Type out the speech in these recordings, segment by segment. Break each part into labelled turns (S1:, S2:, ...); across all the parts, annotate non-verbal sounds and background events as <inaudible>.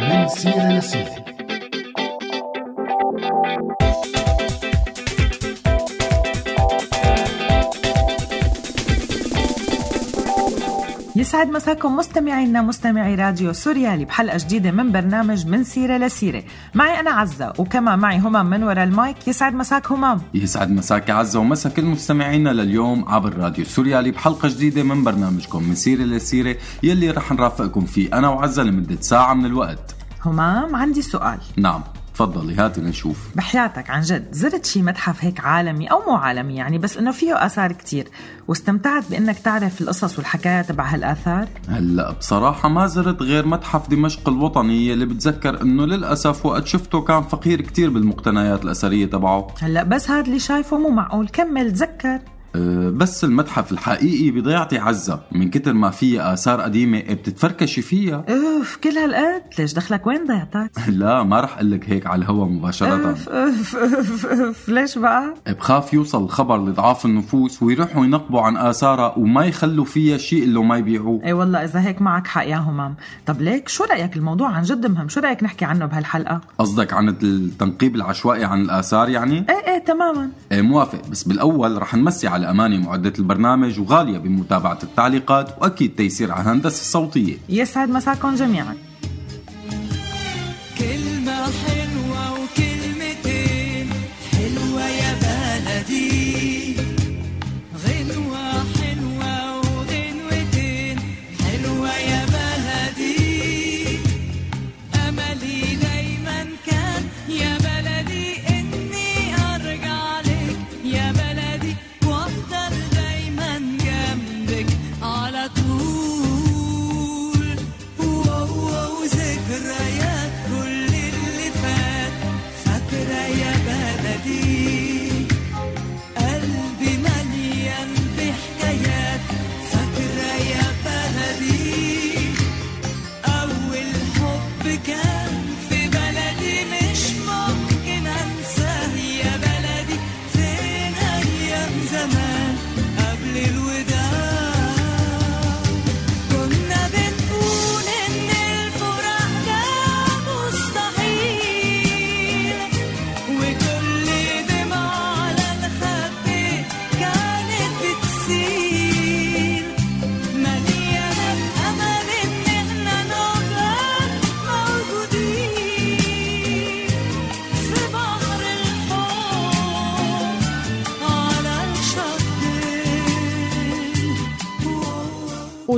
S1: من سيرة لسيرة
S2: يسعد مساكم مستمعينا مستمعي راديو سوريالي بحلقة جديدة من برنامج من سيرة لسيرة. معي أنا عزة وكمان معي همام من وراء المايك يسعد مساك همام.
S3: يسعد مساك عزة ومسا كل مستمعينا لليوم عبر راديو سوريالي بحلقة جديدة من برنامجكم من سيرة لسيرة يلي رح نرافقكم فيه. أنا وعزة لمدة ساعة من الوقت.
S2: همام عندي سؤال.
S3: نعم. تفضلي هاتي لنشوف.
S2: بحياتك عن جد. زرت شي متحف هيك عالمي أو مو عالمي؟ يعني بس إنه فيه آثار كتير. واستمتعت بإنك تعرف القصص والحكايات تبع هالآثار؟
S3: هلأ بصراحة ما زرت غير متحف دمشق الوطني اللي بتذكر إنه للأسف وقت شفته كان فقير كتير بالمقتنيات الأثرية تبعه.
S2: هلأ بس هاد اللي شايفه مو معقول. كمل تذكر.
S3: بس المتحف الحقيقي بضيعتي عزة. من كتر ما فيها آثار قديمة بتتفركشي فيها.
S2: أوف كل هالقد. ليش دخلك وين ضيعتك؟ <laughs>
S3: لا ما رح أقول لك هيك على الهوا مباشرة.
S2: أوف أوف أوف أوف. ليش بقى؟
S3: بخاف يوصل الخبر لضعاف النفوس ويروحوا ينقبوا عن آثارها وما يخلوا فيها شيء إلا ما يبيعوه.
S2: إي والله إذا هيك معك حق يا همام. طب ليك شو رأيك الموضوع عن جد مهم؟ شو رأيك نحكي عنه بهالحلقة؟
S3: قصدك عن التنقيب العشوائي عن الآثار يعني؟
S2: إيه إيه تماما.
S3: إيه موافق. بس بالأول رح نمسي على أماني معدة البرنامج وغالية بمتابعة التعليقات وأكيد تيسير على الهندسة الصوتية.
S2: يسعد مساكم جميعا.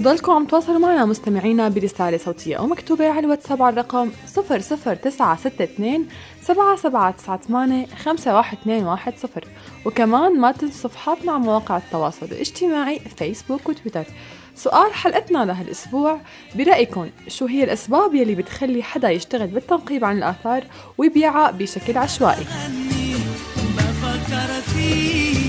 S4: وضلكم عم تواصلوا معنا مستمعينا برسالة صوتية أو مكتوبة على الواتساب على الرقم 00962 7798 51210 وكمان ما تنسوا صفحاتنا على مواقع التواصل الاجتماعي فيسبوك وتويتر. سؤال حلقتنا لهالأسبوع برأيكم شو هي الأسباب يلي بتخلي حدا يشتغل بالتنقيب عن الآثار ويبيعها بشكل عشوائي؟
S5: فيك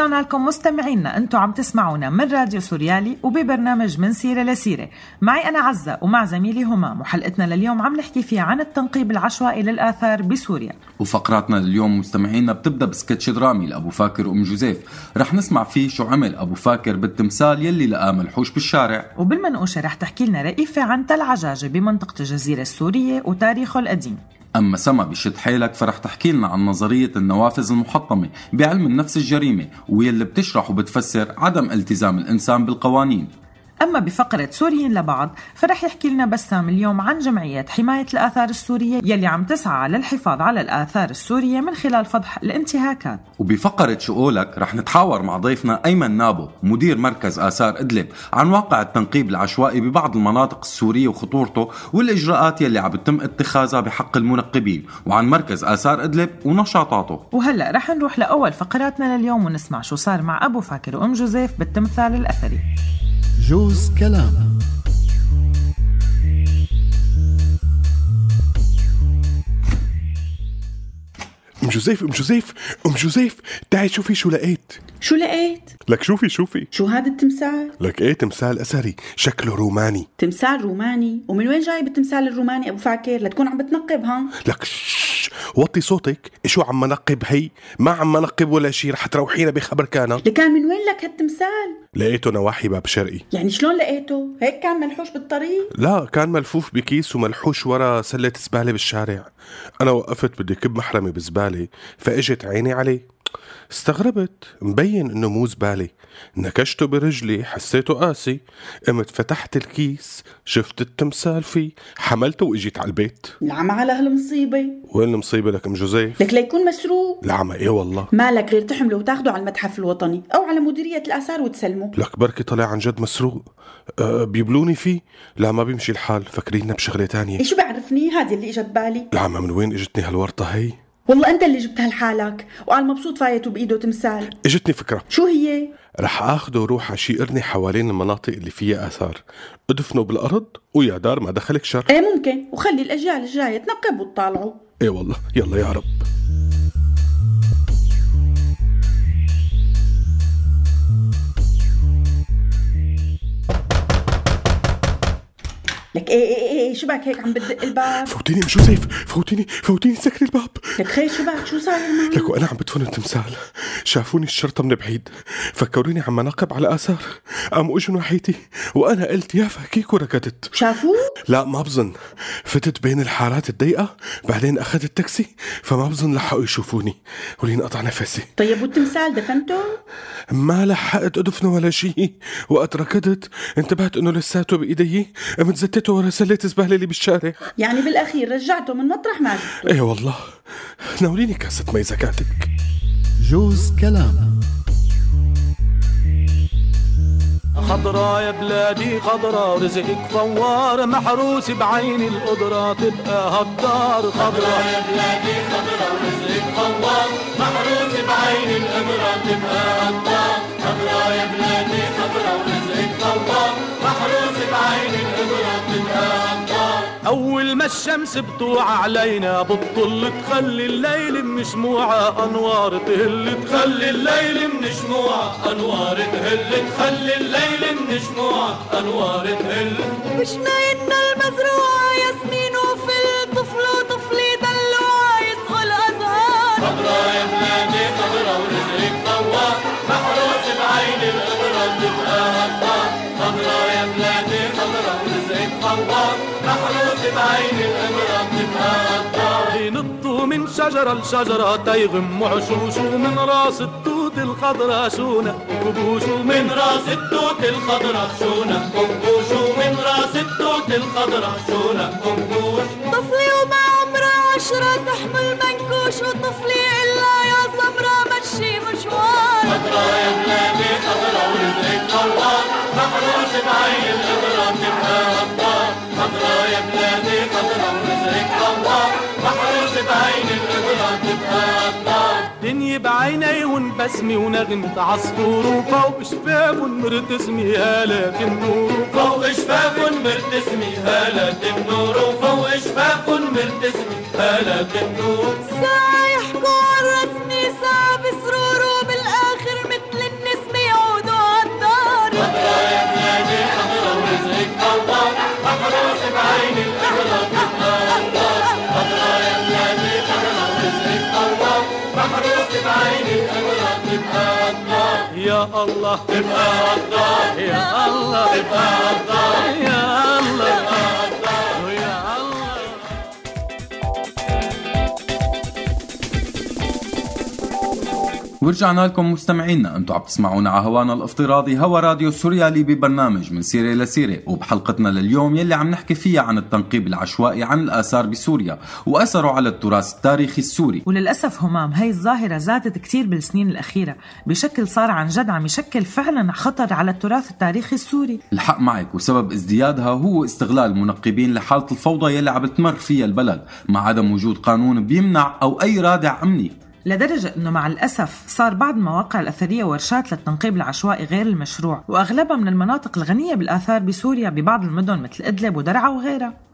S6: ورجعنا لكم مستمعينا أنتم عم تسمعونا من راديو سوريالي وببرنامج من سيرة لسيرة. معي أنا عزة ومع زميلي همام وحلقتنا لليوم عم نحكي فيها عن التنقيب العشوائي للآثار بسوريا.
S3: وفقراتنا لليوم مستمعينا بتبدأ بسكتش درامي لأبو فاكر وأم جوزيف. رح نسمع فيه شو عمل أبو فاكر بالتمثال يلي لقاه منحوش بالشارع.
S6: وبالمنقوشة رح تحكي لنا رئيفة عن تل عجاجة بمنطقة الجزيرة السورية وتاريخه القديم.
S3: أما سما بشد حيلك فرح تحكي لنا عن نظرية النوافذ المحطمة بعلم النفس الجريمة واللي بتشرح وبتفسر عدم التزام الإنسان بالقوانين.
S6: أما بفقرة سوريين لبعض فرح يحكي لنا بسام اليوم عن جمعية حماية الآثار السورية يلي عم تسعى للحفاظ على الآثار السورية من خلال فضح الانتهاكات.
S3: وبفقرة شو قولك رح نتحاور مع ضيفنا أيمن نابو مدير مركز آثار إدلب عن واقع التنقيب العشوائي ببعض المناطق السورية وخطورته والإجراءات يلي عم بتم اتخاذها بحق المنقبين وعن مركز آثار إدلب ونشاطاته.
S6: وهلأ رح نروح لأول فقراتنا لليوم ونسمع شو صار مع أبو فاكر وأم جوزيف بالتمثال الأثري.
S1: جوز كلام.
S7: أم جوزيف أم جوزيف أم جوزيف تعي شوفي شو لقيت.
S8: شو لقيت؟
S7: لك شوفي شوفي.
S8: شو هذا التمثال؟
S7: لك إيه تمثال أثري؟ شكله روماني.
S8: تمثال روماني؟ ومن وين جايب التمثال الروماني أبو فاكر؟ لتكون عم بتنقب ها؟
S7: لك وطي صوتك شو عم نقب هي ما عم نقب ولا شي رح تروحينا بخبر كان
S8: لكان من وين لك هالتمثال؟
S7: لقيته نواحي باب شرقي
S8: يعني شلون لقيته؟ هيك كان ملحوش بالطريق؟
S7: لا كان ملفوف بكيس وملحوش ورا سلة زبالة بالشارع أنا وقفت بدي كب محرمي بزبالة فإجت عيني عليه استغربت. مبين انه مو زبالة نكشته برجلي حسيته قاسي. قمت فتحت الكيس شفت التمثال فيه. حملته وإجيت على البيت.
S8: العمى على هالمصيبة.
S7: وين المصيبة لك أم جوزيف؟
S8: لك ليكون مسروق.
S7: العمى إيه والله.
S8: مالك غير تحمله وتاخده على المتحف الوطني أو على مديرية الآثار وتسلمه.
S7: لك بركي طلع عن جد مسروق. أه بيبلوني فيه. لا ما بيمشي الحال. فاكريننا بشغلة تانية.
S8: إيه شو بعرفني؟ هذه اللي إجت بالي.
S7: العمى من وين إجتني هالورطة هي؟
S8: والله أنت اللي جبتها لحالك. وقال مبسوط فايته بايده تمثال.
S7: اجتني فكرة.
S8: شو هي؟
S7: رح آخده وروح اشيقرني حوالين المناطق اللي فيها آثار. ادفنه بالأرض ويا دار ما دخلك شر.
S8: إيه ممكن. وخلي الأجيال الجاية تنقب وتطالعوا.
S7: إيه والله. يلا يا رب.
S8: لك إيه إيه إيه, إيه شو بك هيك عم بتدق الباب؟
S7: فوتيني ام جوزيف فوتيني فوتيني سكري الباب.
S8: لك خير شو بك شو صاير معك؟
S7: لك وأنا عم بدفن التمثال شافوني الشرطة من بعيد. فكروني عم نقب على آثار. قاموا اجوا ناحيتي وأنا قلت يا فكيك وركضت.
S8: شافوه؟
S7: لا ما بظن. فتت بين الحارات الضيقة بعدين أخذت تاكسي فما بظن لحقوا يشوفوني. ولين قطع نفسي.
S8: طيب والتمثال دفنته؟
S7: ما لحقت أدفنه ولا شيء. وقت ركضت انتبهت إنه لساته بإيدي. قمت زتته ورا سلة زبالة اللي بالشارع.
S8: يعني بالأخير رجعته من مطرح ما جبته
S7: إيه والله. ناوليني كاسة مي زكاتك.
S1: جوز كلام.
S9: خضرا يا بلادي خضرا ورزقك فوار. محروس بعين القدرة تبقى هالدار خضرا يا بلادي خضرا ورزقك فوار. محروس بعين القدرة تبقى هالدار خضرا يا بلادي. أول ما الشمس بتوع علينا بتطل تخلي الليل من شموعها أنوار تهل تخلي الليل من شموعها أنوار تهل تخلي الليل من شموعها أنوار تهل.
S10: وشناينا المزروعة ياسمين وفل طفل وطفلي دلوعة يسقوا الأزهار.
S9: خضرا يا بلادي خضرا ورزقك طوار محروس بعين القدرة تبقى هالدار خضرا يا بلادي خضرا محروس بعين ينطوا من شجرة لشجرة تيغموا عشوش ومن راس التوت الخضرا شونا كبوش ومن راس التوت الخضرا شونا كبوش ومن راس التوت الخضرا شونا كبوش
S10: طفلي وما عمره عشرة تحمل منكوش وطفلي إلا يا صبرا مشي مشوار.
S9: خضرا يا بلادي خضرا ورزقك طوال محروس بعين بعين تبقى هالدار دنيا بعيني ونبسمي ونغمة عصفور وفوق شفاف مرتسمي هالات النور. فوق شفاف مرتسمي هالات النور. وفوق شفاف مرتسمي هالات النور. الله تبقى غدار يا الله تبقى غدار يا الله
S3: ورجعنا لكم مستمعينا. أنتم عم تسمعونا على هوانا الافتراضي هوا راديو سوريالي ببرنامج من سيرة لسيره وبحلقتنا لليوم يلي عم نحكي فيها عن التنقيب العشوائي عن الآثار بسوريا وأثره على التراث التاريخي السوري.
S6: وللأسف همام هي الظاهرة زادت كتير بالسنين الأخيرة. بشكل صار عن جد عم يشكل فعلا خطر على التراث التاريخي السوري.
S3: الحق معك وسبب ازديادها هو استغلال المنقبين لحالة الفوضى يلي عم تمر فيها البلد. مع عدم وجود قانون بيمنع أو أي رادع أمني.
S6: لدرجة أنه مع الأسف صار بعض المواقع الأثرية ورشات للتنقيب العشوائي غير المشروع وأغلبها من المناطق الغنية بالآثار بسوريا ببعض المدن مثل إدلب ودرعا وغيرها.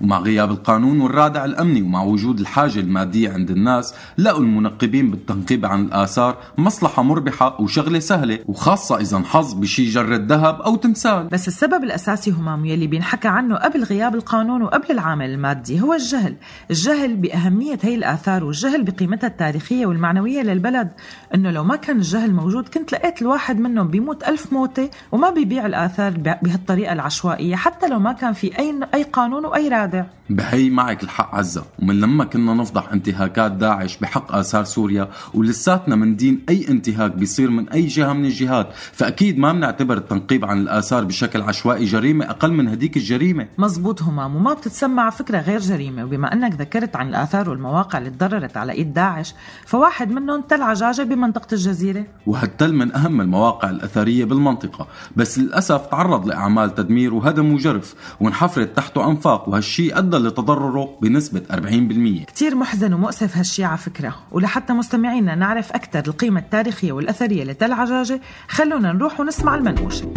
S3: ومع غياب القانون والرادع الأمني ومع وجود الحاجة المادية عند الناس لقوا المنقبين بالتنقيب عن الآثار مصلحة مربحة وشغلة سهلة وخاصة إذا انحظ بشي جرة ذهب أو تمثال.
S6: بس السبب الأساسي همام يلي بينحكى عنه قبل غياب القانون وقبل العامل المادي هو الجهل. الجهل بأهمية هي الآثار والجهل بقيمتها التاريخية والمعنوية للبلد. إنه لو ما كان الجهل موجود كنت لقيت الواحد منهم بيموت ألف موتة وما بيبيع الآثار بهالطريقة العشوائية حتى لو ما كان في أي أي قانون وأي رادع.
S3: بهي معك الحق عزة. ومن لما كنا نفضح انتهاكات داعش بحق آثار سوريا ولساتنا من دين أي انتهاك بيصير من أي جهة من الجهات فأكيد ما بنعتبر التنقيب عن الآثار بشكل عشوائي جريمة أقل من هديك الجريمة.
S6: مزبوط همام وما بتتسمع فكرة غير جريمة. وبما أنك ذكرت عن الآثار والمواقع اللي تضررت على إيد داعش فواحد منهم تل عجاجة بمنطقة الجزيرة.
S3: وهالتل من أهم المواقع الأثرية بالمنطقة. بس للأسف تعرض لأعمال تدمير وهدم وجرف وانحفرت تحته أنفاق وهالشي أدى لتضرره بنسبة 40%
S6: كتير محزن ومؤسف هالشي على فكرة ولحتى مستمعينا نعرف أكثر القيمة التاريخية والأثرية لتل عجاجة خلونا نروح ونسمع المنقوشة.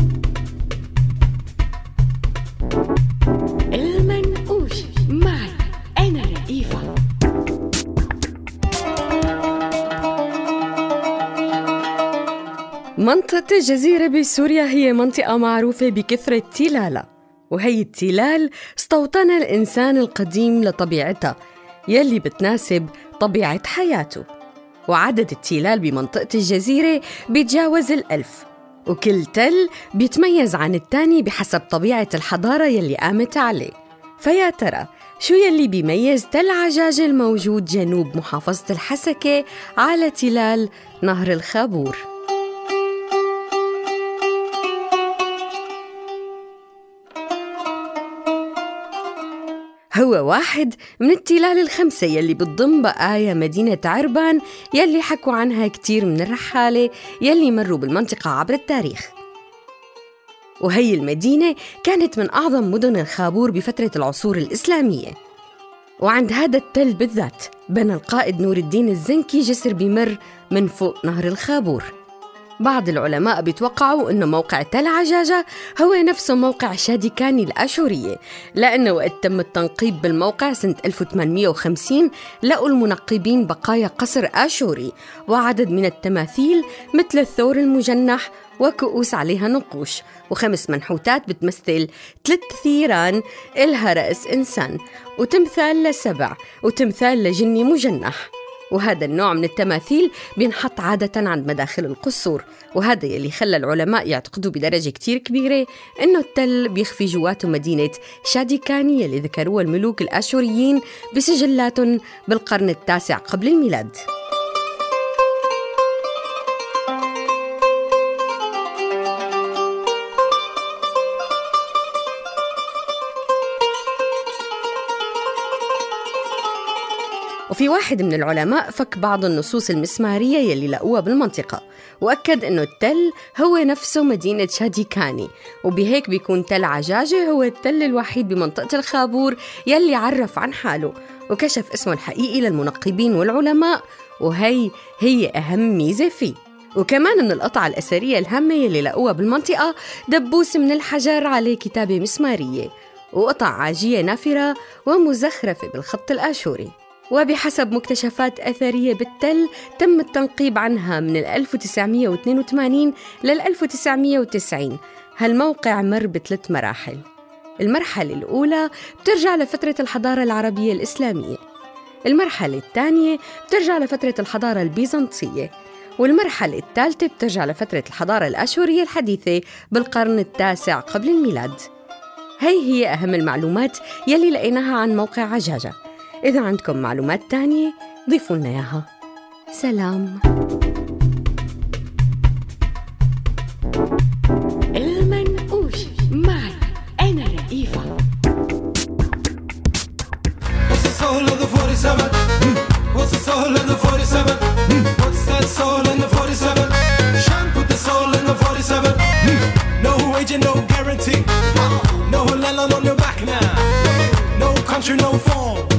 S11: المنقوش معي أنا رئيفة منطقة الجزيرة بسوريا هي منطقة معروفة بكثرة تلالة وهي التلال استوطنها الإنسان القديم لطبيعتها يلي بتناسب طبيعة حياته. وعدد التلال بمنطقة الجزيرة بيتجاوز الألف وكل تل بيتميز عن التاني بحسب طبيعة الحضارة يلي قامت عليه. فيا ترى شو يلي بيميز تل عجاج الموجود جنوب محافظة الحسكة على تلال نهر الخابور؟ هو واحد من التلال الخمسة يلي بتضم بقايا مدينة عربان يلي حكوا عنها كتير من الرحالة يلي مروا بالمنطقة عبر التاريخ. وهي المدينة كانت من أعظم مدن الخابور بفترة العصور الإسلامية. وعند هذا التل بالذات بنى القائد نور الدين الزنكي جسر بمر من فوق نهر الخابور. بعض العلماء بيتوقعوا أنه موقع تل عجاجة هو نفسه موقع شاديكاني الآشورية لأنه وقت تم التنقيب بالموقع سنة 1850 لقوا المنقبين بقايا قصر آشوري وعدد من التماثيل مثل الثور المجنح وكؤوس عليها نقوش وخمس منحوتات بتمثل ثلاث ثيران إلها رأس إنسان وتمثال لسبع وتمثال لجني مجنح. وهذا النوع من التماثيل بينحط عادة عند مداخل القصور وهذا يلي خلى العلماء يعتقدوا بدرجة كتير كبيرة إنه التل بيخفي جواته مدينة شاديكاني يلي ذكروها الملوك الآشوريين بسجلاتهم بالقرن التاسع قبل الميلاد. وفي واحد من العلماء فك بعض النصوص المسمارية يلي لقوها بالمنطقة وأكد أنه التل هو نفسه مدينة شاديكاني وبهيك بيكون تل عجاجة هو التل الوحيد بمنطقة الخابور يلي عرف عن حاله وكشف اسمه الحقيقي للمنقبين والعلماء وهي هي أهم ميزة فيه. وكمان من القطع الأثرية الهامة يلي لقوها بالمنطقة دبوس من الحجر عليه كتابة مسمارية وقطع عاجية نافرة ومزخرفة بالخط الآشوري. وبحسب مكتشفات أثرية بالتل تم التنقيب عنها من 1982 لل 1990 هالموقع مر بثلاث مراحل. المرحلة الأولى بترجع لفترة الحضارة العربية الإسلامية. المرحلة الثانية بترجع لفترة الحضارة البيزنطية. والمرحلة الثالثة بترجع لفترة الحضارة الآشورية الحديثة بالقرن التاسع قبل الميلاد. هي هي أهم المعلومات يلي لقيناها عن موقع عجاجة. إذا عندكم معلومات تانية ضيفوا لنا إياها سلام
S2: المنقوش معي أنا رئيفة
S9: What's the soul of the 47? What's the soul of the 47? What's that soul in the 47? Shan't put the soul in the 47. No agent, no guarantee. No landlord on your back now. No country, no form.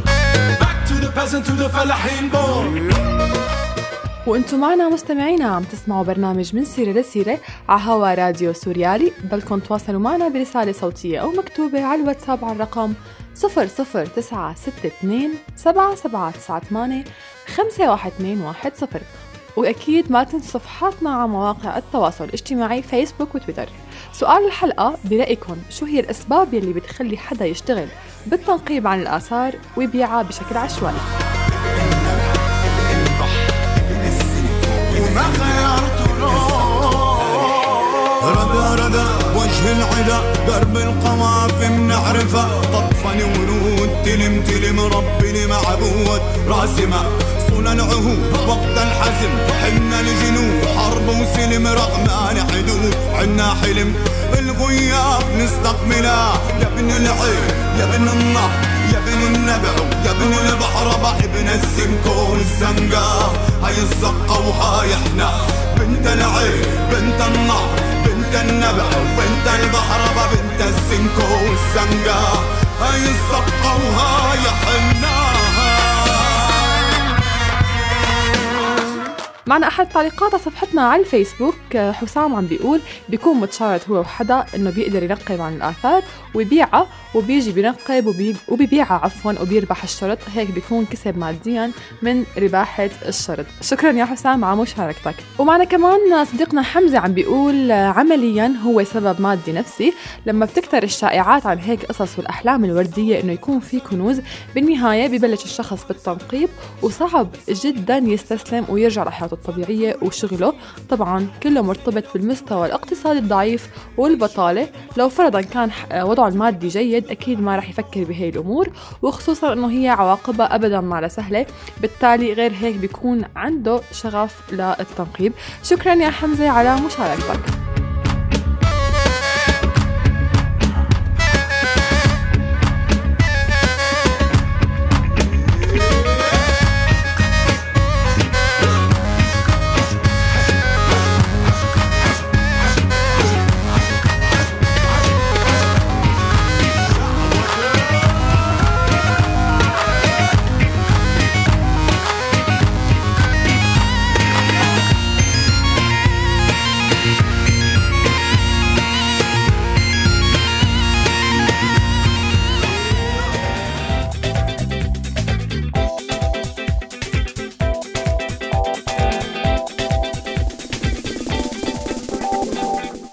S4: وأنتم معنا مستمعينا عم تسمعوا برنامج من سيرة لسيرة على هوا راديو سوريالي بدكم تواصلوا معنا برسالة صوتية أو مكتوبة على الواتساب على الرقم 00962 7798 51210 وأكيد ما تنسوا صفحاتنا على مواقع التواصل الاجتماعي فيسبوك وتويتر. سؤال الحلقة برأيكم شو هي الأسباب يلي بتخلي حدا يشتغل بالتنقيب عن الآثار ويبيعها بشكل عشوائي.
S12: وما خيرت ردا ردا وجه العدا درب القوافي بنعرفها طفني ورود تلم تلم ربي معبود راسي العهود وقت الحزم. حنا الجنود حرب وسلم رغمان حدود عنا حلم الغياب نستقبلها يا ابن العين يا ابن النهر يا ابن النبع يا ابن البحر. ابن السمكو الزنقة. هاي الزقة وهاي إحنا بنت العين بنت النهر بنت النبع وبنت البحر. بنت السمكو الزنقة. هاي الزقة وهاي إحنا
S4: معنا أحد تعليقات على صفحتنا على الفيسبوك حسام عم بيقول بيكون متشارط هو وحدا إنه بيقدر ينقب عن الآثار ويبيعها وبيجي بينقب وبي... وبيبيعها عفوا وبيربح الشرط. هيك بيكون كسب ماديا من رباحة الشرط. شكرا يا حسام على مشاركتك. ومعنا كمان صديقنا حمزة عم بيقول عمليا هو سبب مادي نفسي. لما بتكتر الشائعات عن هيك قصص والأحلام الوردية إنه يكون في كنوز بالنهاية ببلش الشخص بالتنقيب وصعب جدا يستسلم ويرجع لحياته الطبيعية وشغله. طبعا كله مرتبط بالمستوى الاقتصادي الضعيف والبطالة. لو فرضا كان ح- وضعه المادي جيد أكيد ما رح يفكر بهي الأمور. وخصوصا أنه هي عواقبها أبدا ما لها سهلة. بالتالي غير هيك بيكون عنده شغف للتنقيب. شكرا يا حمزة على مشاركتك.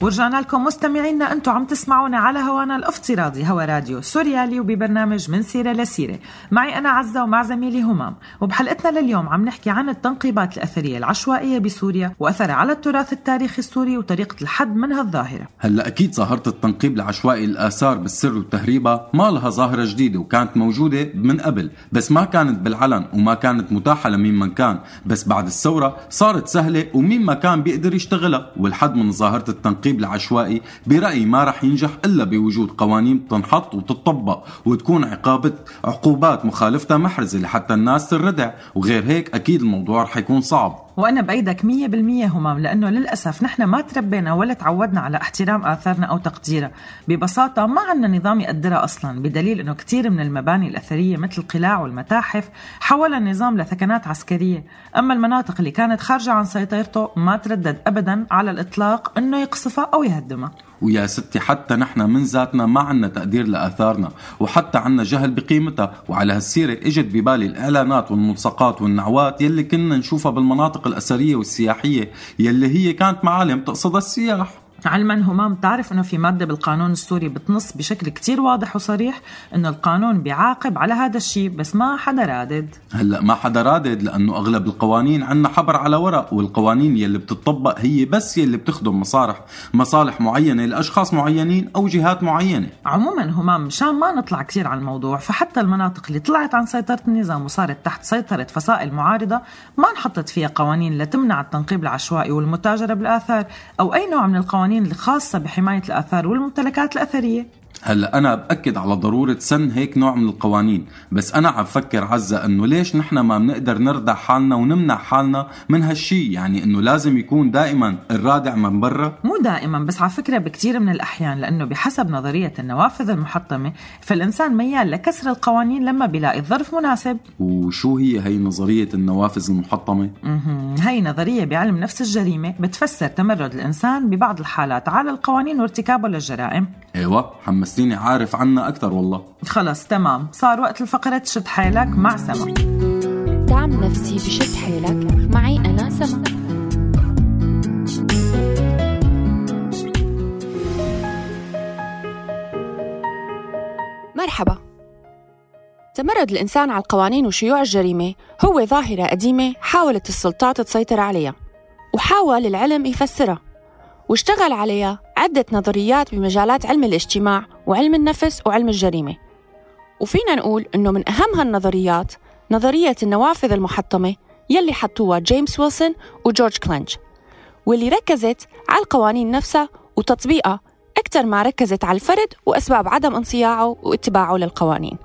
S6: ورجعنا لكم مستمعينا أنتم عم تسمعونا على هوانا الافتراضي هوا راديو سوريالي وببرنامج من سيرة لسيرة. معي أنا عزة ومع زميلي همام. وبحلقتنا لليوم عم نحكي عن التنقيبات الأثرية العشوائية بسوريا واثرها على التراث التاريخي السوري وطريقة الحد من هالظاهره
S3: هلا أكيد ظاهرة التنقيب العشوائي للاثار بالسر وتهريبها ما لها ظاهرة جديدة وكانت موجودة من قبل بس ما كانت بالعلن وما كانت متاحة لمين من كان. بس بعد الثورة صارت سهلة ومين ما كان بيقدر يشتغلها والحد من ظاهرة التنقيب العشوائي برايي ما رح ينجح إلا بوجود قوانين تنحط وتطبق وتكون عقابه عقوبات مخالفتها محرزة لحتى الناس تردع وغير هيك أكيد الموضوع رح يكون صعب.
S6: وأنا بايدك مية بالمية همام لأنه للأسف نحن ما تربينا ولا تعودنا على احترام آثارنا أو تقديرها. ببساطة ما عندنا نظام يقدرها أصلا بدليل إنه كثير من المباني الأثرية مثل القلاع والمتاحف حولها النظام لثكنات عسكرية. أما المناطق اللي كانت خارجة عن سيطرته ما تردد ابدا على الإطلاق إنه يقصفها أو يهدمها.
S3: ويا ستي حتى نحن من ذاتنا ما عنا تقدير لآثارنا وحتى عنا جهل بقيمتها. وعلى هالسيرة إجت ببالي الإعلانات والملصقات والنعوات يلي كنا نشوفها بالمناطق الأثرية والسياحية يلي هي كانت معالم تقصدها السياح.
S6: علما همام بتعرف إنه في مادة بالقانون السوري بتنص بشكل كتير واضح وصريح إنه القانون بيعاقب على هذا الشيء بس ما حدا رادد.
S3: هلأ ما حدا رادد لأنه أغلب القوانين عنا حبر على ورق والقوانين يلي بتطبق هي بس يلي بتخدم مصالح مصالح معينة لأشخاص معينين أو جهات معينة.
S6: عموما همام مشان ما نطلع كتير على الموضوع فحتى المناطق اللي طلعت عن سيطرة النظام وصارت تحت سيطرة فصائل معارضة ما انحطت فيها قوانين لتمنع التنقيب العشوائي والمتاجرة بالآثار أو أي نوع من القوانين الخاصه بحماية الآثار والممتلكات الأثرية.
S3: هلا أنا بأكد على ضرورة سن هيك نوع من القوانين بس أنا عم فكر عزة إنه ليش نحن ما بنقدر نردع حالنا ونمنع حالنا من هالشي؟ يعني إنه لازم يكون دائما الرادع من برا.
S6: مو دائما بس على فكرة بكثير من الأحيان لأنه بحسب نظرية النوافذ المحطمة فالإنسان ميال لكسر القوانين لما بيلاقي الظرف مناسب.
S3: وشو هي هي نظرية النوافذ
S6: المحطمة. هي نظرية بعلم نفس الجريمة بتفسر تمرد الإنسان ببعض الحالات على القوانين وارتكابه للجرائم.
S3: أيوه حمستيني عارف عنا أكثر والله.
S6: خلص تمام. صار وقت الفقرة شد حيلك. مع سما
S2: دعم نفسي بشد حيلك. معي أنا سما
S13: مرحبا. تمرد الإنسان على القوانين وشيوع الجريمة. هو ظاهرة قديمة حاولت السلطات تسيطر عليها. وحاول العلم يفسرها. واشتغل عليها عدة نظريات بمجالات علم الاجتماع وعلم النفس وعلم الجريمة. وفينا نقول إنه من أهم هالنظريات نظرية النوافذ المحطمة يلي حطوها جيمس ويلسون وجورج كلينج واللي ركزت على القوانين نفسها وتطبيقها أكثر ما ركزت على الفرد وأسباب عدم انصياعه واتباعه للقوانين.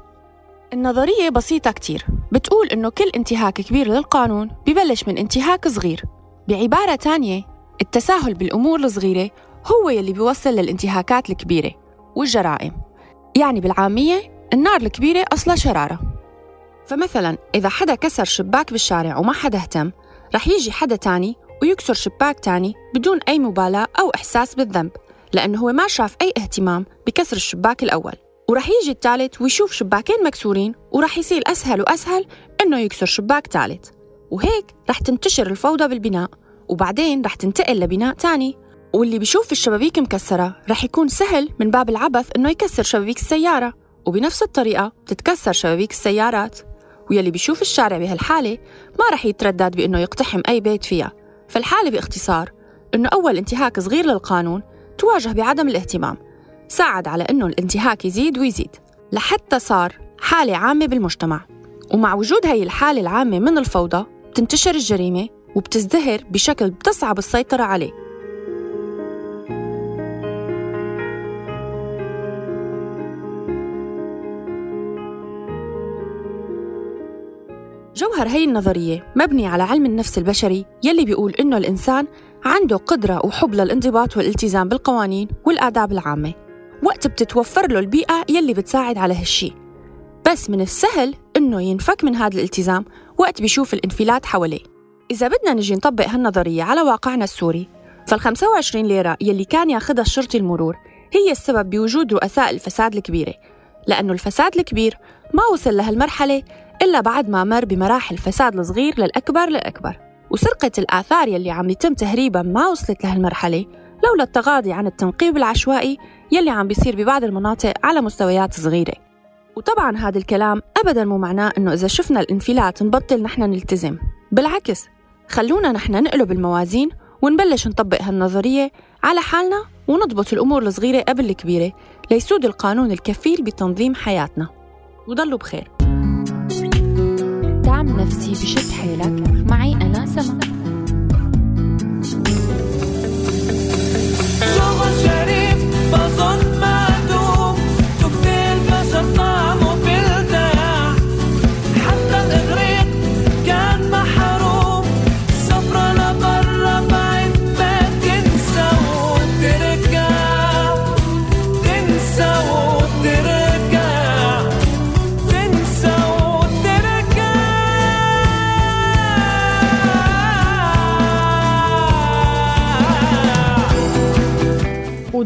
S13: النظرية بسيطة كتير. بتقول إنه كل انتهاك كبير للقانون ببلش من انتهاك صغير بعبارة تانية التساهل بالأمور الصغيرة هو يلي بيوصل للانتهاكات الكبيرة والجرائم. يعني بالعامية النار الكبيرة أصلا شرارة. فمثلا إذا حدا كسر شباك بالشارع وما حدا اهتم رح يجي حدا تاني ويكسر شباك تاني بدون أي مبالاة أو إحساس بالذنب لأنه هو ما شاف أي اهتمام بكسر الشباك الأول. ورح يجي الثالث ويشوف شباكين مكسورين ورح يصير أسهل وأسهل إنه يكسر شباك ثالث وهيك رح تنتشر الفوضى بالبناء. وبعدين رح تنتقل لبناء تاني. واللي بيشوف الشبابيك مكسرة رح يكون سهل من باب العبث إنه يكسر شبابيك السيارة. وبنفس الطريقة بتتكسر شبابيك السيارات. ويلي بيشوف الشارع بهالحالة ما رح يتردد بإنه يقتحم أي بيت فيها. فالحالة باختصار إنه أول انتهاك صغير للقانون تواجه بعدم الاهتمام. ساعد على إنه الانتهاك يزيد ويزيد. لحتى صار حالة عامة بالمجتمع. ومع وجود هي الحالة العامة من الفوضى بتنتشر الجريمة وبتزدهر بشكل بتصعب السيطرة عليه. جوهر هي النظرية مبني على علم النفس البشري يلي بيقول إنه الإنسان عنده قدرة وحب للانضباط والالتزام بالقوانين والآداب العامة. وقت بتتوفر له البيئة يلي بتساعد على هالشي. بس من السهل إنه ينفك من هذا الالتزام وقت بيشوف الانفلات حواليه. إذا بدنا نجي نطبق هالنظرية على واقعنا السوري فال 25 ليرة يلي كان ياخدها الشرطي المرور هي السبب بوجود رؤساء الفساد الكبيرة لأنه الفساد الكبير ما وصل لهالمرحلة إلا بعد ما مر بمراحل فساد الصغير للأكبر للأكبر. وسرقة الآثار يلي عم يتم تهريبها ما وصلت لهالمرحلة لولا التغاضي عن التنقيب العشوائي يلي عم بيصير ببعض المناطق على مستويات صغيرة. وطبعا هذا الكلام أبدا مو معناه إنه إذا شفنا الانفلات نبطل نحن نلتزم بالعكس خلونا نحن نقلب الموازين ونبلش نطبق هالنظرية على حالنا ونضبط الأمور الصغيرة قبل الكبيرة ليسود القانون الكفيل بتنظيم حياتنا. وضلوا بخير.
S2: دعم نفسي بشد حيلك معي أنا سما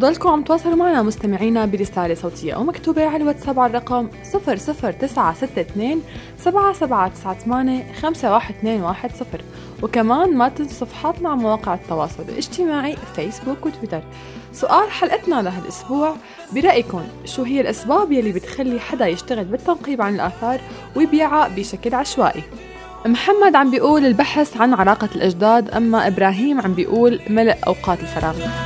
S4: فضلكم عم تواصلوا معنا مستمعينا برسالة صوتية أو مكتوبة على الواتساب على الرقم 00962 7798 51210 وكمان ما تنسوا صفحاتنا على مواقع التواصل الاجتماعي فيسبوك وتويتر. سؤال حلقتنا لهالأسبوع برأيكم شو هي الأسباب يلي بتخلي حدا يشتغل بالتنقيب عن الآثار ويبيعها بشكل عشوائي؟ محمد عم بيقول البحث عن عراقة الأجداد أما إبراهيم عم بيقول ملء أوقات الفراغ.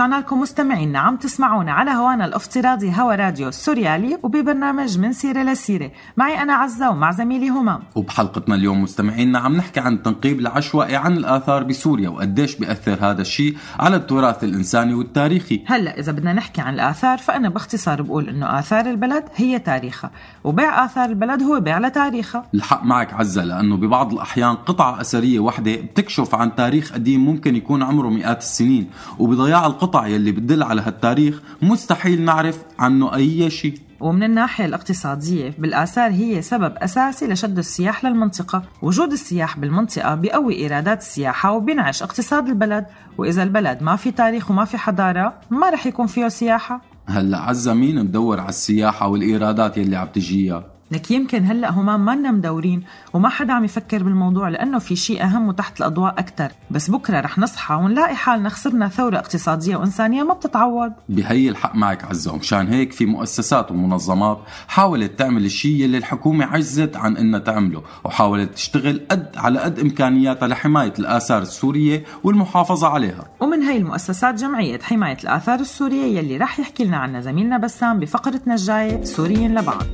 S6: ورجعنا لكم مستمعينا عم تسمعونا على هوانا الافتراضي هوا راديو السوريالي وببرنامج من سيرة لسيرة. معي أنا عزة ومع زميلي همام
S3: وبحلقتنا اليوم مستمعينا عم نحكي عن التنقيب العشوائي عن الآثار بسوريا وقديش بيأثر هذا الشيء على التراث الإنساني والتاريخي.
S6: هلا إذا بدنا نحكي عن الآثار فأنا باختصار بقول إنه آثار البلد هي تاريخها وبيع آثار البلد هو بيع لتاريخها.
S3: الحق معك عزة لأنه ببعض الأحيان قطعة أثرية وحدة بتكشف عن تاريخ قديم ممكن يكون عمره مئات السنين وبضياع القطع يلي بتدل على هالتاريخ مستحيل نعرف عنه أي شيء.
S6: ومن الناحية الاقتصادية بالآثار هي سبب أساسي لشد السياح للمنطقة. وجود السياح بالمنطقة بيقوي إيرادات السياحة وبينعش اقتصاد البلد. وإذا البلد ما في تاريخ وما في حضارة ما رح يكون فيه سياحة.
S3: هلأ عزة مين مدور على السياحة والإيرادات يلي عم تجيها؟
S6: لك يمكن هلأ همام مانا مدورين وما حدا عم يفكر بالموضوع لأنه في شيء أهم وتحت الأضواء أكثر بس بكرة رح نصحى ونلاقي حالنا خسرنا ثورة اقتصادية وإنسانية ما بتتعوض.
S3: بهي الحق معك عزة ومشان هيك في مؤسسات ومنظمات حاولت تعمل الشيء اللي الحكومة عجزت عن إنها تعمله وحاولت تشتغل قد على قد إمكانياتها لحماية الآثار السورية والمحافظة عليها.
S6: ومن هي المؤسسات جمعية حماية الآثار السورية يلي رح يحكي لنا عنها زميلنا بسام بفقرتنا الجاية سوريين لبعض.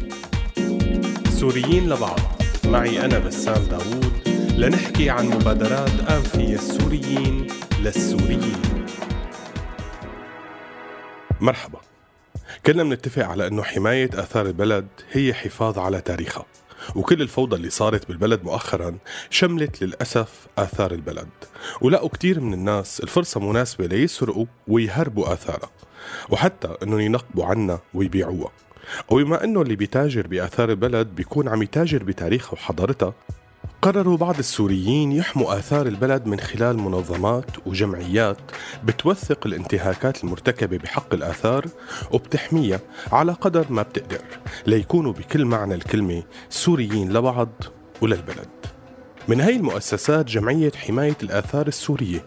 S7: سوريين لبعض. معي أنا بسام داوود. لنحكي عن مبادرات أنفية السوريين للسوريين. مرحبا. كلنا بنتفق على أنه حماية آثار البلد هي حفاظ على تاريخها وكل الفوضى اللي صارت بالبلد مؤخرا شملت للأسف آثار البلد. ولقوا كتير من الناس الفرصة مناسبة ليسرقوا ويهربوا آثارها وحتى أنهم ينقبوا عنها ويبيعوها. وبما أنه اللي بيتاجر بآثار البلد بيكون عم يتاجر بتاريخها وحضارتها قرروا بعض السوريين يحموا آثار البلد من خلال منظمات وجمعيات بتوثق الانتهاكات المرتكبة بحق الآثار وبتحميها على قدر ما بتقدر ليكونوا بكل معنى الكلمة سوريين لبعض وللبلد. من هاي المؤسسات جمعية حماية الآثار السورية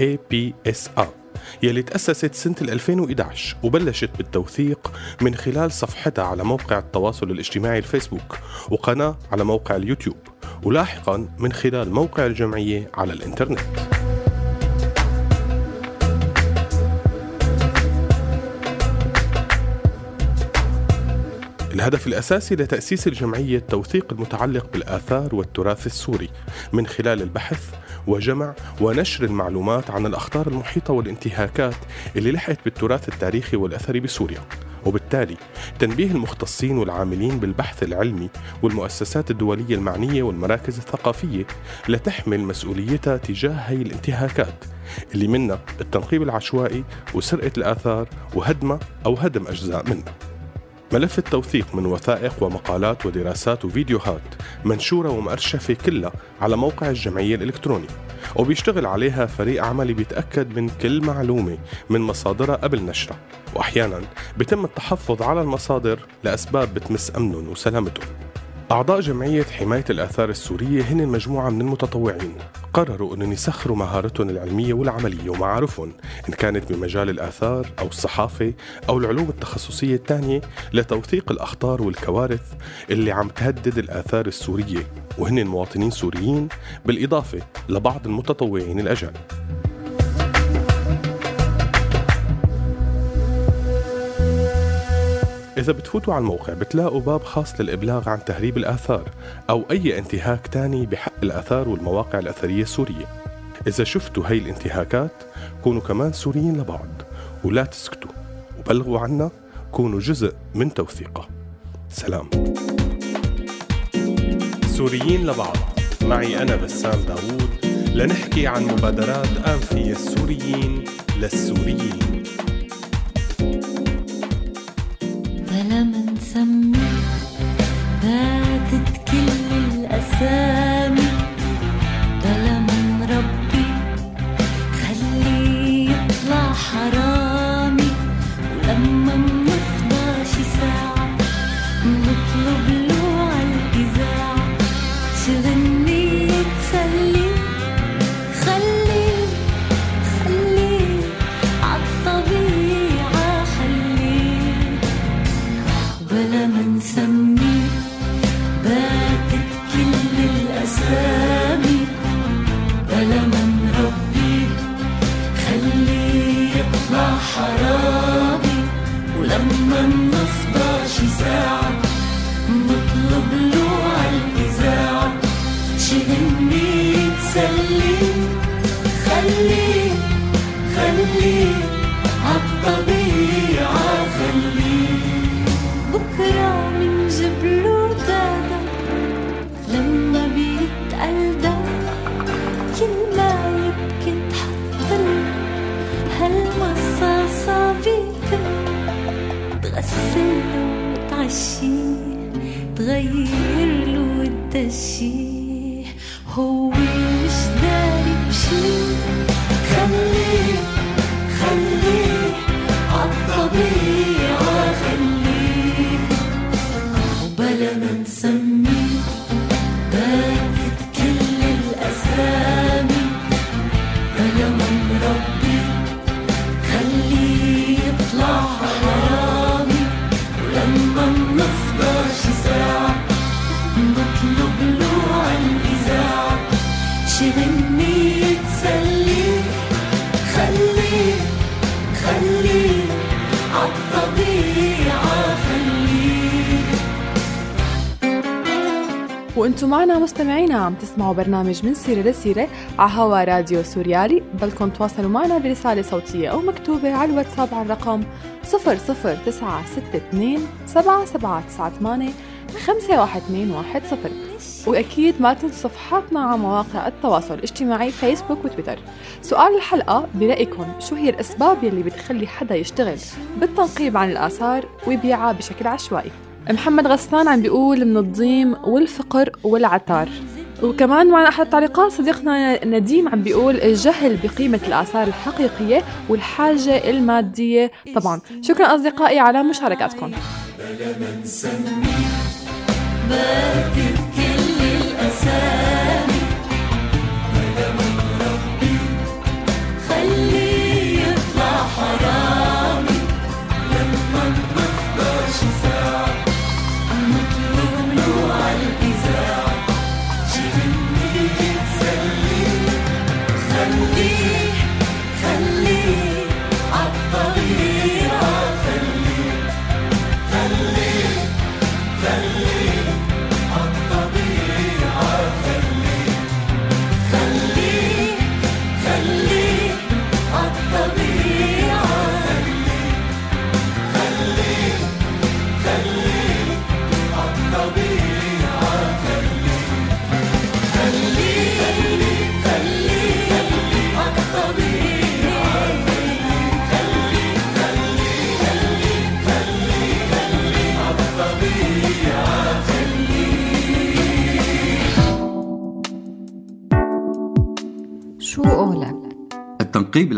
S7: APSA يلي تأسست سنة 2011 وبلشت بالتوثيق من خلال صفحتها على موقع التواصل الاجتماعي الفيسبوك وقناة على موقع اليوتيوب ولاحقا من خلال موقع الجمعية على الإنترنت. الهدف الأساسي لتأسيس الجمعية التوثيق المتعلق بالآثار والتراث السوري من خلال البحث وجمع ونشر المعلومات عن الأخطار المحيطة والانتهاكات اللي لحقت بالتراث التاريخي والأثري بسوريا. وبالتالي تنبيه المختصين والعاملين بالبحث العلمي والمؤسسات الدولية المعنية والمراكز الثقافية لتحمل مسؤوليتها تجاه هي الانتهاكات اللي منها التنقيب العشوائي وسرقة الآثار وهدمها أو هدم أجزاء منها. ملف التوثيق من وثائق ومقالات ودراسات وفيديوهات منشورة ومأرشفة كلها على موقع الجمعية الإلكتروني وبيشتغل عليها فريق عملي بيتأكد من كل معلومة من مصادرها قبل نشرها وأحيانا بيتم التحفظ على المصادر لأسباب بتمس أمنهم وسلامتهم. أعضاء جمعية حماية الآثار السورية هن مجموعة من المتطوعين. قرروا أنهم يسخروا مهارتهم العلمية والعملية ومعارفهم إن كانت بمجال الآثار أو الصحافة أو العلوم التخصصية الثانية لتوثيق الأخطار والكوارث اللي عم تهدد الآثار السورية. وهن مواطنين سوريين بالإضافة لبعض المتطوعين الأجانب. إذا بتفوتوا على الموقع بتلاقوا باب خاص للإبلاغ عن تهريب الآثار أو أي انتهاك تاني بحق الآثار والمواقع الأثرية السورية. إذا شفتوا هاي الانتهاكات كونوا كمان سوريين لبعض ولا تسكتوا. وبلغوا عنا كونوا جزء من توثيقها سلام. سوريين لبعض. معي أنا بسام داوود لنحكي عن مبادرات أنفية السوريين للسوريين.
S10: وبلا ما نسميه
S4: وأنتم معنا مستمعينا عم تسمعوا برنامج من سيرة لسيرة على هوا راديو سوريالي بلكم تواصلوا معنا برسالة صوتية أو مكتوبة على الواتساب على الرقم 00962 7798 51210 وأكيد ما تنسوا صفحاتنا على مواقع التواصل الاجتماعي فيسبوك وتويتر. سؤال الحلقة برأيكم شو هي الأسباب يلي بتخلي حدا يشتغل بالتنقيب عن الآثار ويبيعها بشكل عشوائي؟ محمد غسان عم بيقول من الضيم والفقر والعتار وكمان معنا أحد التعليقات صديقنا نديم عم بيقول الجهل بقيمة الآثار الحقيقية والحاجة المادية. طبعا شكرا أصدقائي على مشاركاتكم
S10: بلا ما نسميه كل الأسامي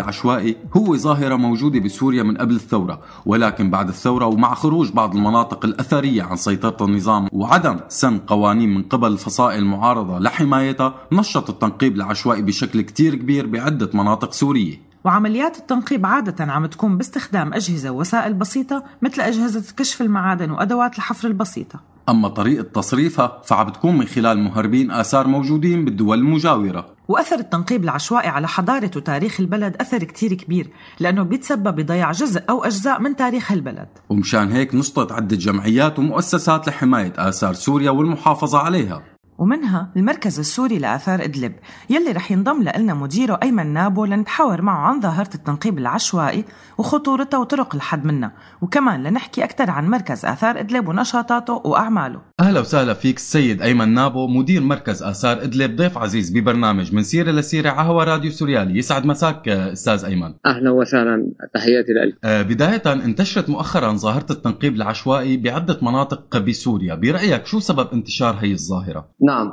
S3: العشوائي هو ظاهرة موجودة بسوريا من قبل الثورة ولكن بعد الثورة ومع خروج بعض المناطق الأثرية عن سيطرة النظام وعدم سن قوانين من قبل الفصائل المعارضة لحمايتها نشط التنقيب العشوائي بشكل كتير كبير بعدة مناطق سورية.
S6: وعمليات التنقيب عادة عم تكون باستخدام أجهزة ووسائل بسيطة مثل أجهزة كشف المعادن وأدوات الحفر البسيطة.
S3: أما طريقة تصريفها فعم بتكون من خلال مهربين آثار موجودين بالدول المجاورة.
S6: وأثر التنقيب العشوائي على حضارة وتاريخ البلد أثر كتير كبير لأنه بيتسبب بضياع جزء أو أجزاء من تاريخ البلد.
S3: ومشان هيك نشطت عدة جمعيات ومؤسسات لحماية آثار سوريا والمحافظة عليها.
S6: ومنها المركز السوري لآثار إدلب يلي رح ينضم لنا مديره أيمن نابو لنتحاور معه عن ظاهرة التنقيب العشوائي وخطورتها وطرق الحد منها وكمان لنحكي أكثر عن مركز آثار إدلب ونشاطاته وأعماله.
S3: أهلا وسهلا فيك السيد أيمن نابو مدير مركز آثار إدلب ضيف عزيز ببرنامج من سيرة لسيرة على هوا راديو سوريالي. يسعد مساك أستاذ أيمن.
S14: أهلا وسهلا تحياتي لك.
S3: آه، بداية انتشرت مؤخرا ظاهرة التنقيب العشوائي بعدة مناطق بسوريا. برأيك شو سبب انتشار هي الظاهرة؟
S14: نعم.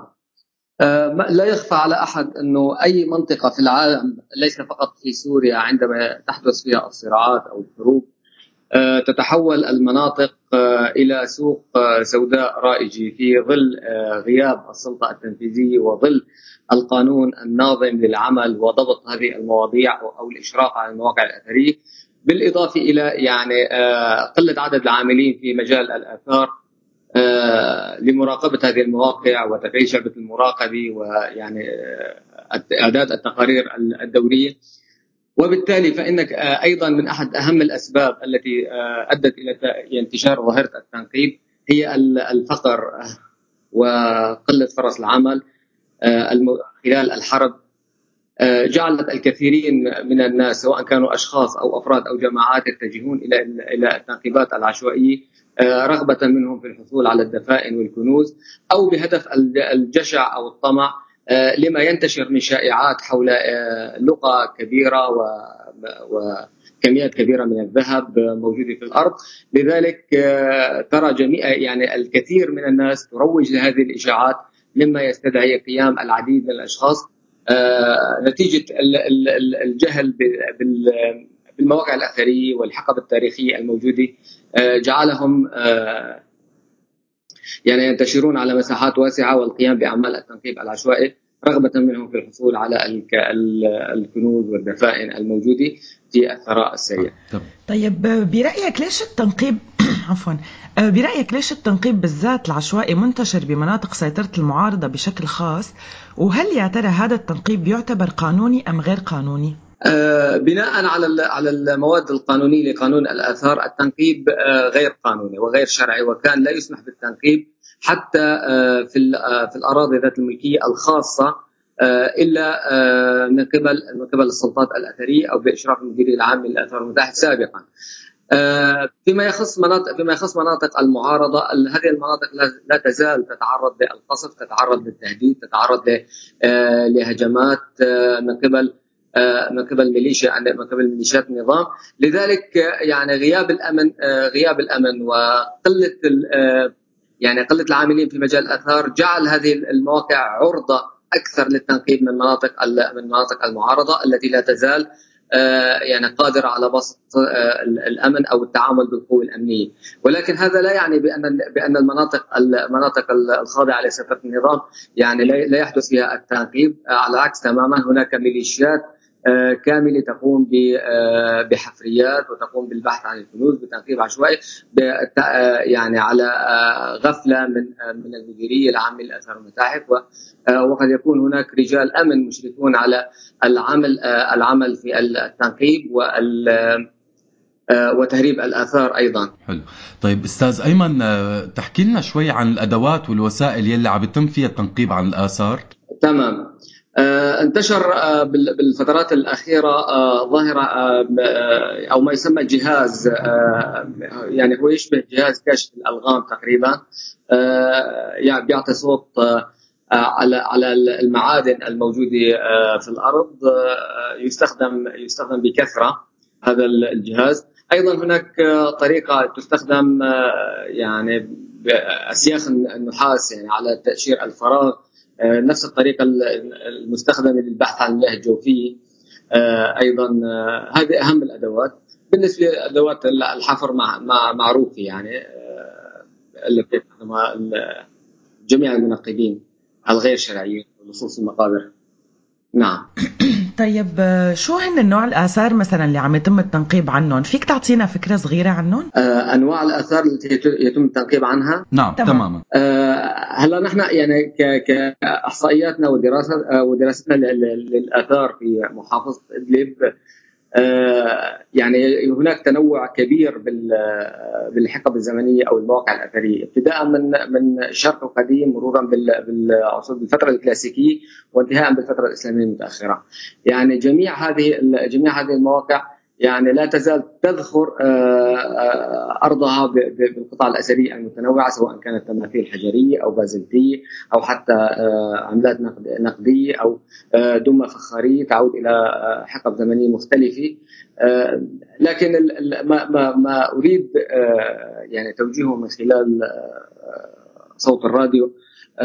S14: آه، لا يخفى على أحد أنه أي منطقة في العالم ليس فقط في سوريا عندما تحدث فيها الصراعات أو الحروب آه، تتحول المناطق آه، إلى سوق سوداء رائجة في ظل غياب السلطة التنفيذية وظل القانون الناظم للعمل وضبط هذه المواضيع أو الإشراف على المواقع الأثرية بالإضافة إلى يعني قلة عدد العاملين في مجال الآثار لمراقبة هذه المواقع وتفعيل شبكة المراقبة ويعني آه، أعداد التقارير الدورية. وبالتالي فإنك آه، أيضا من أحد أهم الأسباب التي آه، أدت إلى انتشار ظاهرة التنقيب هي ال- الفقر آه، وقلة فرص العمل آه، خلال الحرب. آه، جعلت الكثيرين من الناس سواء كانوا أشخاص أو أفراد أو جماعات يتجهون إلى إلى التنقيبات العشوائية. آه، رغبة منهم في الحصول على الدفائن والكنوز أو بهدف الج- الجشع أو الطمع آه، لما ينتشر من شائعات حول آه، لقى كبيرة و وكميات كبيرة من الذهب موجودة في الأرض. لذلك ترى جميع يعني الكثير من الناس تروج لهذه الإشاعات مما يستدعي قيام العديد من الأشخاص. نتيجة ال- ال- ال- الجهل بالمواقع الأثرية والحقب التاريخية الموجودة آه، جعلهم آه، يعني ينتشرون على مساحات واسعة والقيام بأعمال التنقيب العشوائي رغبة منهم في الحصول على الك- ال- الكنوز والدفائن الموجودة في الثراء السريع.
S6: طيب برأيك ليش التنقيب <coughs> عفوا آه، برأيك ليش التنقيب بالذات العشوائي منتشر بمناطق سيطرة المعارضة بشكل خاص وهل يا ترى هذا التنقيب يعتبر قانوني أم غير قانوني؟
S14: آه، بناء على على المواد القانونية لقانون الآثار التنقيب آه، غير قانوني وغير شرعي وكان لا يسمح بالتنقيب حتى آه، في في الأراضي ذات الملكية الخاصة إلا من قبل من قبل السلطات الأثرية أو بإشراف المدير العام للآثار المتاحف سابقا. فيما يخص مناطق فيما يخص مناطق المعارضة ال- هذه المناطق لا- تزال تتعرض للقصف تتعرض للتهديد تتعرض لهجمات من قبل من قبل ميليشيا من قبل ميليشيات النظام. لذلك آه، يعني غياب الأمن آه، غياب الأمن وقلة آه، يعني قلة العاملين في مجال الآثار جعل هذه المواقع عرضة أكثر للتنقيب من مناطق من مناطق المعارضة التي لا تزال آه، يعني قادرة على بسط آه، ال- الأمن أو التعامل بالقوى الأمنية، ولكن هذا لا يعني بأن بأن المناطق المناطق الخاضعة لسيطرة النظام يعني لا يحدث فيها التنقيب، آه، على العكس تماما هناك ميليشيات آه، كامله تقوم آه، بحفريات وتقوم بالبحث عن الكنوز بتنقيب عشوائي آه، يعني على آه، غفلة من آه، من المديرية العامه للاثار والمتاحف آه، وقد يكون هناك رجال أمن مشرفون على العمل آه، العمل في التنقيب وال آه، وتهريب الأثار أيضا.
S3: حلو. طيب أستاذ أيمن آه، تحكي لنا شوي عن الأدوات والوسائل يلي عم يتم فيها التنقيب عن الآثار؟
S14: تمام. آه، انتشر آه، بال- بالفترات الأخيرة آه، آه، آه، أو ما يسمى جهاز آه، يعني هو يشبه جهاز كشف الألغام تقريبا آه، يعني بيعطي صوت آه، آه، على على المعادن الموجودة آه، في الأرض آه، يستخدم يستخدم بكثرة هذا الجهاز. أيضا هناك آه، طريقة تستخدم آه، يعني بأسياخ النحاس يعني على تأشير الفراغ آه، نفس الطريقة المستخدمة للبحث عن المياه الجوفية آه، أيضا آه، هذه أهم الأدوات. بالنسبة لأدوات الحفر مع مع معروفة يعني آه، اللي بتستخدمها ال- جميع المنقبين الغير شرعيين بخصوص المقابر. نعم. <coughs>
S6: طيب آه، شو هن النوع الآثار مثلا اللي عم يتم التنقيب عنهم فيك تعطينا فكرة صغيرة عنهم؟
S14: آه، أنواع الآثار التي يت- يتم التنقيب عنها
S3: نعم
S6: تمام.
S3: تماما
S14: آه، هلا نحن يعني كأحصائياتنا ودراسه آه، ودراستنا لل- لل- للآثار في محافظة إدلب يعني هناك تنوع كبير بال- بالحقب الزمنية أو المواقع الاثريه ابتداء من من الشرق القديم مرورا بالفترة الكلاسيكية وانتهاء بالفترة الإسلامية المتأخرة. يعني جميع هذه جميع هذه المواقع يعني لا تزال تذخر آه، آه، أرضها بالقطع الأثرية المتنوعة سواء كانت تماثيل حجرية أو بازلتية أو حتى آه، عملات نقد- نقدية أو دمى فخارية تعود إلى حقب زمنية مختلفة. لكن ما ما ما أريد يعني توجيهه من خلال صوت الراديو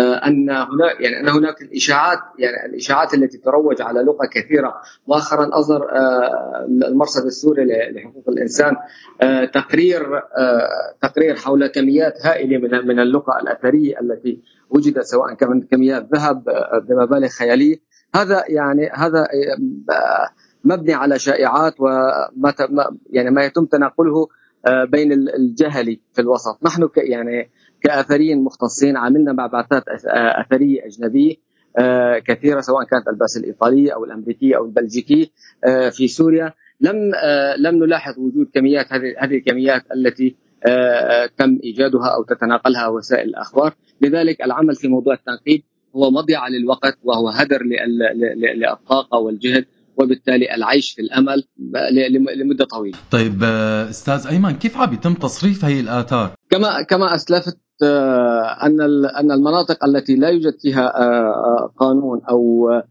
S14: أن هناك يعني أن هناك الاشاعات يعني الإشاعات التي تروج على لغة كثيرة. مؤخرا أصدر آه، المرصد السوري لحقوق الإنسان آه، تقرير آه، تقرير حول كميات هائلة من من اللقى الأثرية التي وجدت سواء كانت كميات ذهب آه، بمبالغ خياليه هذا يعني هذا آه، مبني على شائعات وما يعني ما يتم تناقله آه، بين ال- الجهل في الوسط. نحن يعني كاثريين مختصين عملنا مع بعثات أث- آه، اثريه اجنبيه آه، كثيرة سواء كانت البعثه الايطاليه أو الامريكيه أو البلجيكيه آه، في سوريا. لم لم نلاحظ وجود كميات هذه هذه الكميات التي تم إيجادها أو تتناقلها وسائل الأخبار. لذلك العمل في موضوع التنقيب هو مضيعه للوقت وهو هدر للطاقه والجهد وبالتالي العيش في الأمل لمدة طويلة.
S3: طيب أستاذ أيمن كيف عم يتم تصريف هي الآثار؟
S14: كما كما أسلفت أن ال- أن المناطق التي لا يوجد فيها آه، آه، قانون أو آه،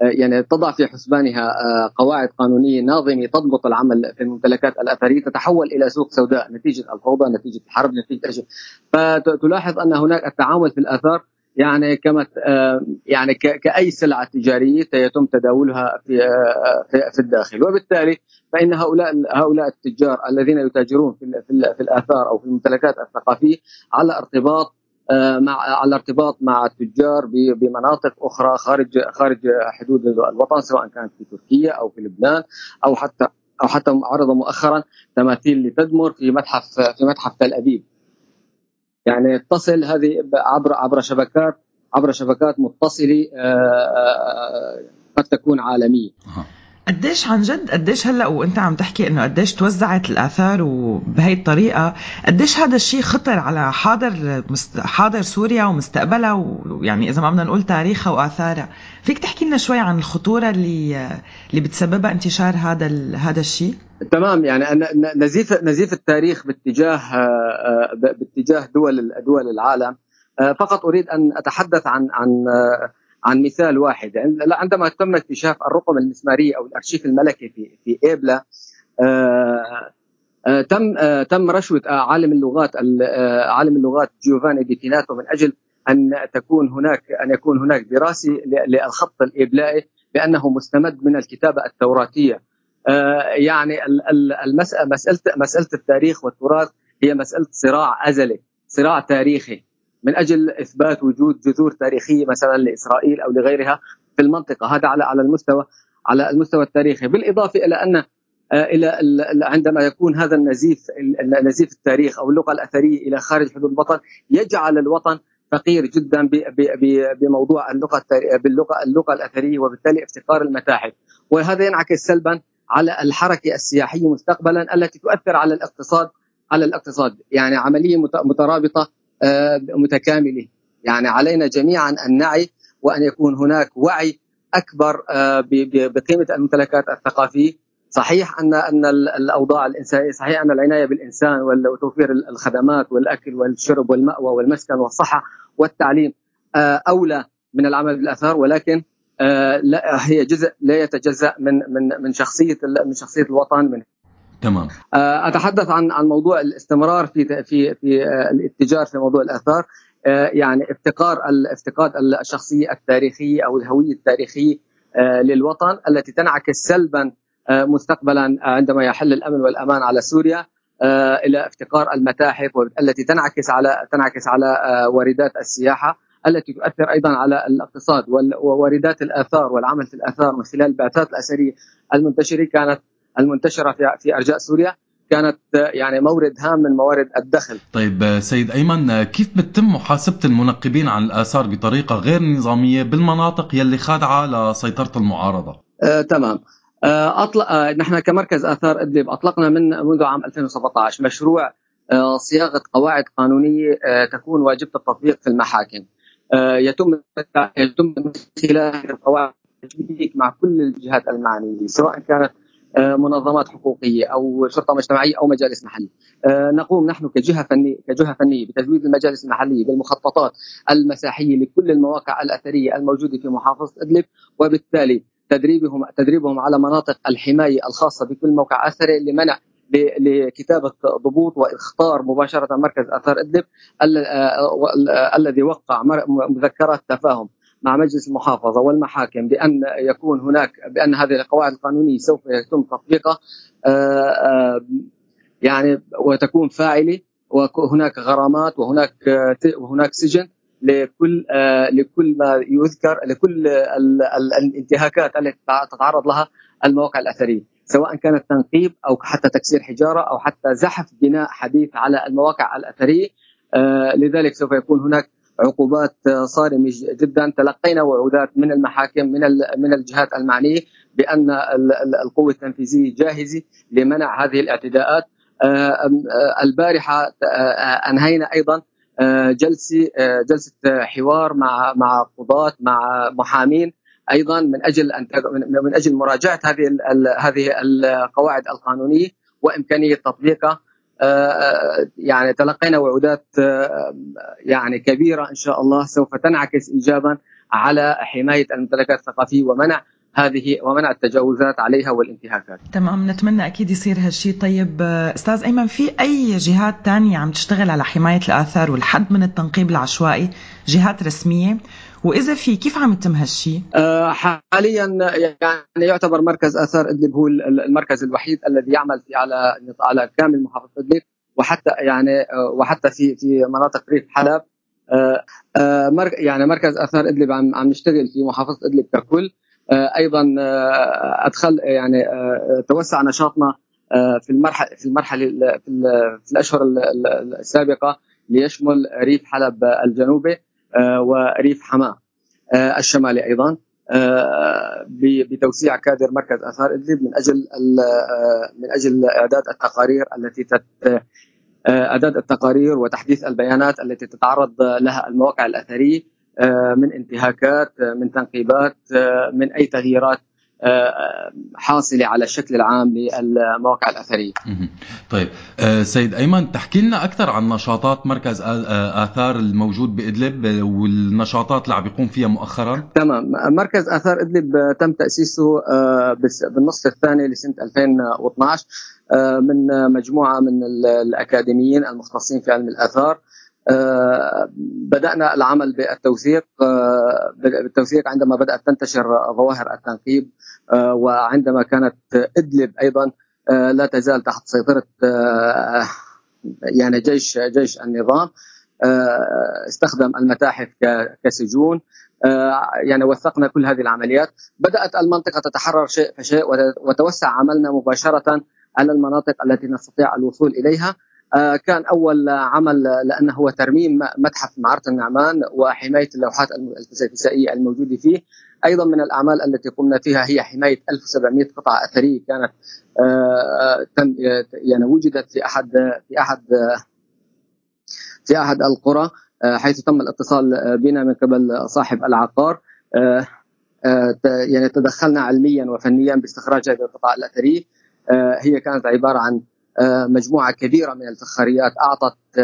S14: يعني تضع في حسبانها آه، قواعد قانونية ناظمة تضبط العمل في الممتلكات الأثرية تتحول إلى سوق سوداء نتيجة الفوضى نتيجة الحرب نتيجة أشياء. فتلاحظ أن هناك التعامل في الآثار يعني كما آه، يعني كأي سلعة تجارية يتم تداولها في آه، في- في الداخل. وبالتالي فإن هؤلاء هؤلاء التجار الذين يتاجرون في في ال- في الآثار أو في الممتلكات الثقافية على ارتباط آه، مع على ارتباط مع التجار بمناطق أخرى خارج خارج حدود الوطن سواء كانت في تركيا أو في لبنان أو حتى أو حتى عرض مؤخرا تماثيل لتدمر في متحف في متحف تل أبيب. يعني تصل هذه عبر عبر شبكات عبر شبكات متصلة آه، آه، قد تكون عالمية.
S6: قديش عن جد قديش هلأ وانت عم تحكي إنه قديش توزعت الآثار وبهي الطريقة قديش هذا الشيء خطر على حاضر. حاضر سوريا ومستقبلها ويعني إذا ما بدنا نقول تاريخها وآثارها فيك تحكي لنا شوي عن الخطورة اللي اللي بتسببها انتشار هذا. هذا الشيء
S14: تمام يعني نزيف نزيف التاريخ باتجاه آه، ب- باتجاه دول دول العالم آه، فقط أريد أن أتحدث عن عن آه، عن مثال واحد. عندما تم اكتشاف الرقم المسمارية أو الأرشيف الملكي في في إيبلا آه، آه، تم آه، تم رشوة عالم اللغات ال- عالم اللغات جيوفاني دي تيناتو من أجل أن تكون هناك أن يكون هناك دراسة للخط الايبلائي بأنه مستمد من الكتابة التوراتية. يعني ال- ال- المسألة مسألة مسألة التاريخ والتراث هي مسألة صراع أزلي صراع تاريخي. من أجل إثبات وجود جذور تاريخية مثلا لإسرائيل أو لغيرها في المنطقة. هذا على على المستوى على المستوى التاريخي. بالإضافة إلى أن آه، إلى ال- ال- عندما يكون هذا النزيف ال- نزيف التاريخ أو اللغة الأثرية إلى خارج حدود الوطن يجعل الوطن فقير جدا بموضوع اللغة باللغة اللغة الأثرية وبالتالي افتقار المتاحف. وهذا ينعكس سلبا على الحركة السياحية مستقبلا التي تؤثر على الاقتصاد على الاقتصاد. يعني عملية مت- مترابطة متكاملة. يعني علينا جميعا أن نعي وأن يكون هناك وعي أكبر آه، بقيمة الممتلكات الثقافية. صحيح ان أن ال- الأوضاع الإنسانية صحيح أن العناية بالإنسان وتوفير ال- الخدمات والأكل والشرب والمأوى والمسكن والصحة والتعليم آه، أولى من العمل بالآثار ولكن آه، هي جزء لا يتجزأ من من من شخصية من شخصية الوطن من
S3: تمام.
S14: آه، أتحدث عن عن موضوع الاستمرار في في في آه، الاتجار في موضوع الآثار. آه، يعني افتقار افتقاد ال- الشخصية التاريخية أو الهوية التاريخية للوطن التي تنعكس سلبا مستقبلا عندما يحل الأمن والأمان على سوريا إلى افتقار المتاحف التي تنعكس على تنعكس على واردات السياحة التي تؤثر أيضا على الاقتصاد وواردات الآثار والعمل في الآثار من خلال البعثات الأثرية المنتشرة. كانت المنتشرة في في أرجاء سوريا كانت يعني مورد هام من موارد الدخل.
S3: طيب سيد أيمن كيف بتتم محاسبة المنقبين عن الآثار بطريقة غير نظامية بالمناطق يلي خاضعه لسيطرة المعارضة؟
S14: آه، تمام. آه، أطلق آه، نحن كمركز آثار إدلب أطلقنا من منذ عام 2017 مشروع آه، صياغة قواعد قانونية آه، تكون واجبة التطبيق في المحاكم. آه، يتم يتم من خلال القواعد التشبيك مع كل الجهات المعنية سواء كانت منظمات حقوقية أو شرطة مجتمعية أو مجالس محلية. آه، نقوم نحن كجهة فنية كجهة فنية بتزويد المجالس المحلية بالمخططات المساحية لكل المواقع الأثرية الموجودة في محافظة أدلب وبالتالي تدريبهم تدريبهم على مناطق الحماية الخاصة بكل موقع أثري لمنع لكتابة ضبوط وإخطار مباشرة مركز آثار أدلب آه، آه، الذي وقع مذكرات تفاهم مع مجلس المحافظة والمحاكم بأن يكون هناك بأن هذه القواعد القانونية سوف يتم تطبيقها آه، آه، يعني وتكون فاعلة وهناك غرامات وهناك آه، وهناك سجن لكل لكل ما يذكر لكل ال- ال- الانتهاكات التي تتعرض لها المواقع الأثرية سواء كانت تنقيب أو حتى تكسير حجارة أو حتى زحف بناء حديث على المواقع الأثرية لذلك سوف يكون هناك عقوبات آه، صارمة جدا. تلقينا وعودات من المحاكم من من الجهات المعنية بأن ال- ال- القوة التنفيذية جاهزة لمنع هذه الاعتداءات. آه، آه، البارحة أنهينا أيضا جلسة جلسة حوار مع مع قضاة مع محامين. أيضا من أجل أن من أجل مراجعة هذه هذه القواعد القانونية وإمكانية تطبيقها. يعني تلقينا وعودات آه، يعني كبيرة إن شاء الله سوف تنعكس ايجابا على حماية الممتلكات الثقافية ومنع هذه ومنع التجاوزات عليها والانتهاكات.
S6: تمام نتمنى أكيد يصير هالشي. طيب آه، أستاذ أيمن في أي جهات تانية عم تشتغل على حماية الآثار والحد من التنقيب العشوائي؟ جهات رسمية؟ وإذا في كيف عم يتم هالشي؟
S14: آه، حاليا يعني يعتبر مركز آثار إدلب هو ال- المركز الوحيد الذي يعمل في على على كامل محافظة إدلب وحتى يعني آه، وحتى في في مناطق ريف حلب. آه، يعني مركز آثار إدلب عم عم نشتغل في محافظة إدلب ككل. أيضا ادخل يعني توسع نشاطنا في المرحله في المرحلة ال- في, ال- في الأشهر ال- ال- السابقة ليشمل ريف حلب الجنوبي. وريف حماة. آه، الشمالي أيضا. آه، بتوسيع كادر مركز آثار إدلب من أجل آه، من أجل إعداد التقارير التي آه، إعداد التقارير وتحديث البيانات التي تتعرض لها المواقع الأثرية آه، من انتهاكات آه، من تنقيبات آه، من أي تغييرات آه، حاصلة على الشكل العام للمواقع
S3: الأثرية. طيب آه، سيد أيمن تحكي لنا أكثر عن نشاطات مركز آثار الموجود بإدلب آه، والنشاطات اللي عم بيقوم فيها مؤخرا؟
S14: تمام. مركز آثار إدلب آه، تم تأسيسه آه، بالنصف الثاني لسنة 2012 آه، من آه، مجموعة من ال- الأكاديميين المختصين في علم الآثار. آه، بدأنا العمل بالتوثيق آه، بالتوثيق عندما بدأت تنتشر ظواهر التنقيب آه، وعندما كانت إدلب أيضا آه، لا تزال تحت سيطرة آه، يعني جيش جيش النظام استخدم المتاحف كسجون يعني وثقنا كل هذه العمليات. بدأت المنطقة تتحرر شيء فشيء وت- وتوسع عملنا مباشرة على المناطق التي نستطيع الوصول إليها. آه، كان أول عمل لأنه هو ترميم متحف معرة النعمان وحماية اللوحات الفسيفسائية الموجودة فيه. أيضا من الأعمال التي قمنا فيها هي حماية 1700 قطعة أثرية كانت آه، تم يعني وجدت في أحد في أحد في أحد القرى آه، حيث تم الاتصال آه، بنا من قبل صاحب العقار. آه، آه، يعني تدخلنا علميا وفنيا باستخراج هذه القطع الأثرية. آه، هي كانت عبارة عن آه، مجموعة كبيرة من الفخاريات أعطت آه،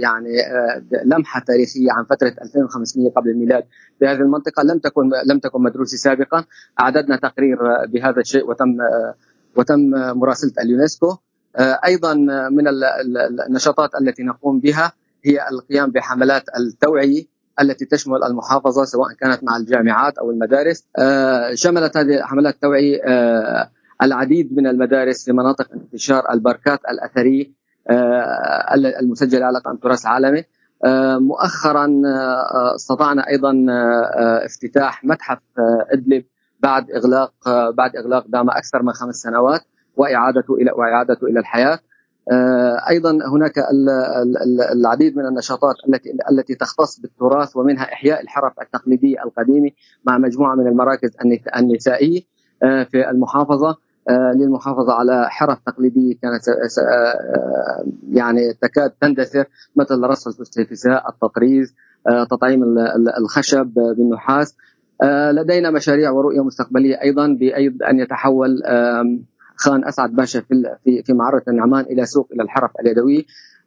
S14: يعني آه، لمحة تاريخية عن فترة 2500 قبل الميلاد بهذه المنطقة. لم تكن لم تكن مدروسة سابقا أعددنا تقرير آه، بهذا الشيء وتم آه، وتم آه، مراسلة اليونسكو. آه، أيضا آه، من ال- ال- النشاطات التي نقوم بها هي القيام بحملات التوعية التي تشمل المحافظة سواء كانت مع الجامعات أو المدارس. آه، شملت هذه حملات التوعية آه، العديد من المدارس في مناطق انتشار البركات الاثريه آه، المسجله على التراث العالمي آه، مؤخرا آه، استطعنا أيضا افتتاح متحف إدلب بعد إغلاق بعد إغلاق دام أكثر من خمس سنوات واعادته إلى واعادته إلى الحياة. أيضا هناك ال- ال- ال- العديد من النشاطات التي التي تختص بالتراث ومنها إحياء الحرف التقليديه القديمة مع مجموعة من المراكز النسائية في المحافظة. للمحافظة على حرف تقليديه كانت س- آه، يعني تكاد تندثر مثل رص الفستيفساء، التطريز، آه، تطعيم ال- ال- الخشب آه، بالنحاس. آه، لدينا مشاريع ورؤية مستقبلية أيضا بايد أن يتحول خان أسعد باشا في في معرة النعمان إلى سوق إلى الحرف اليدويه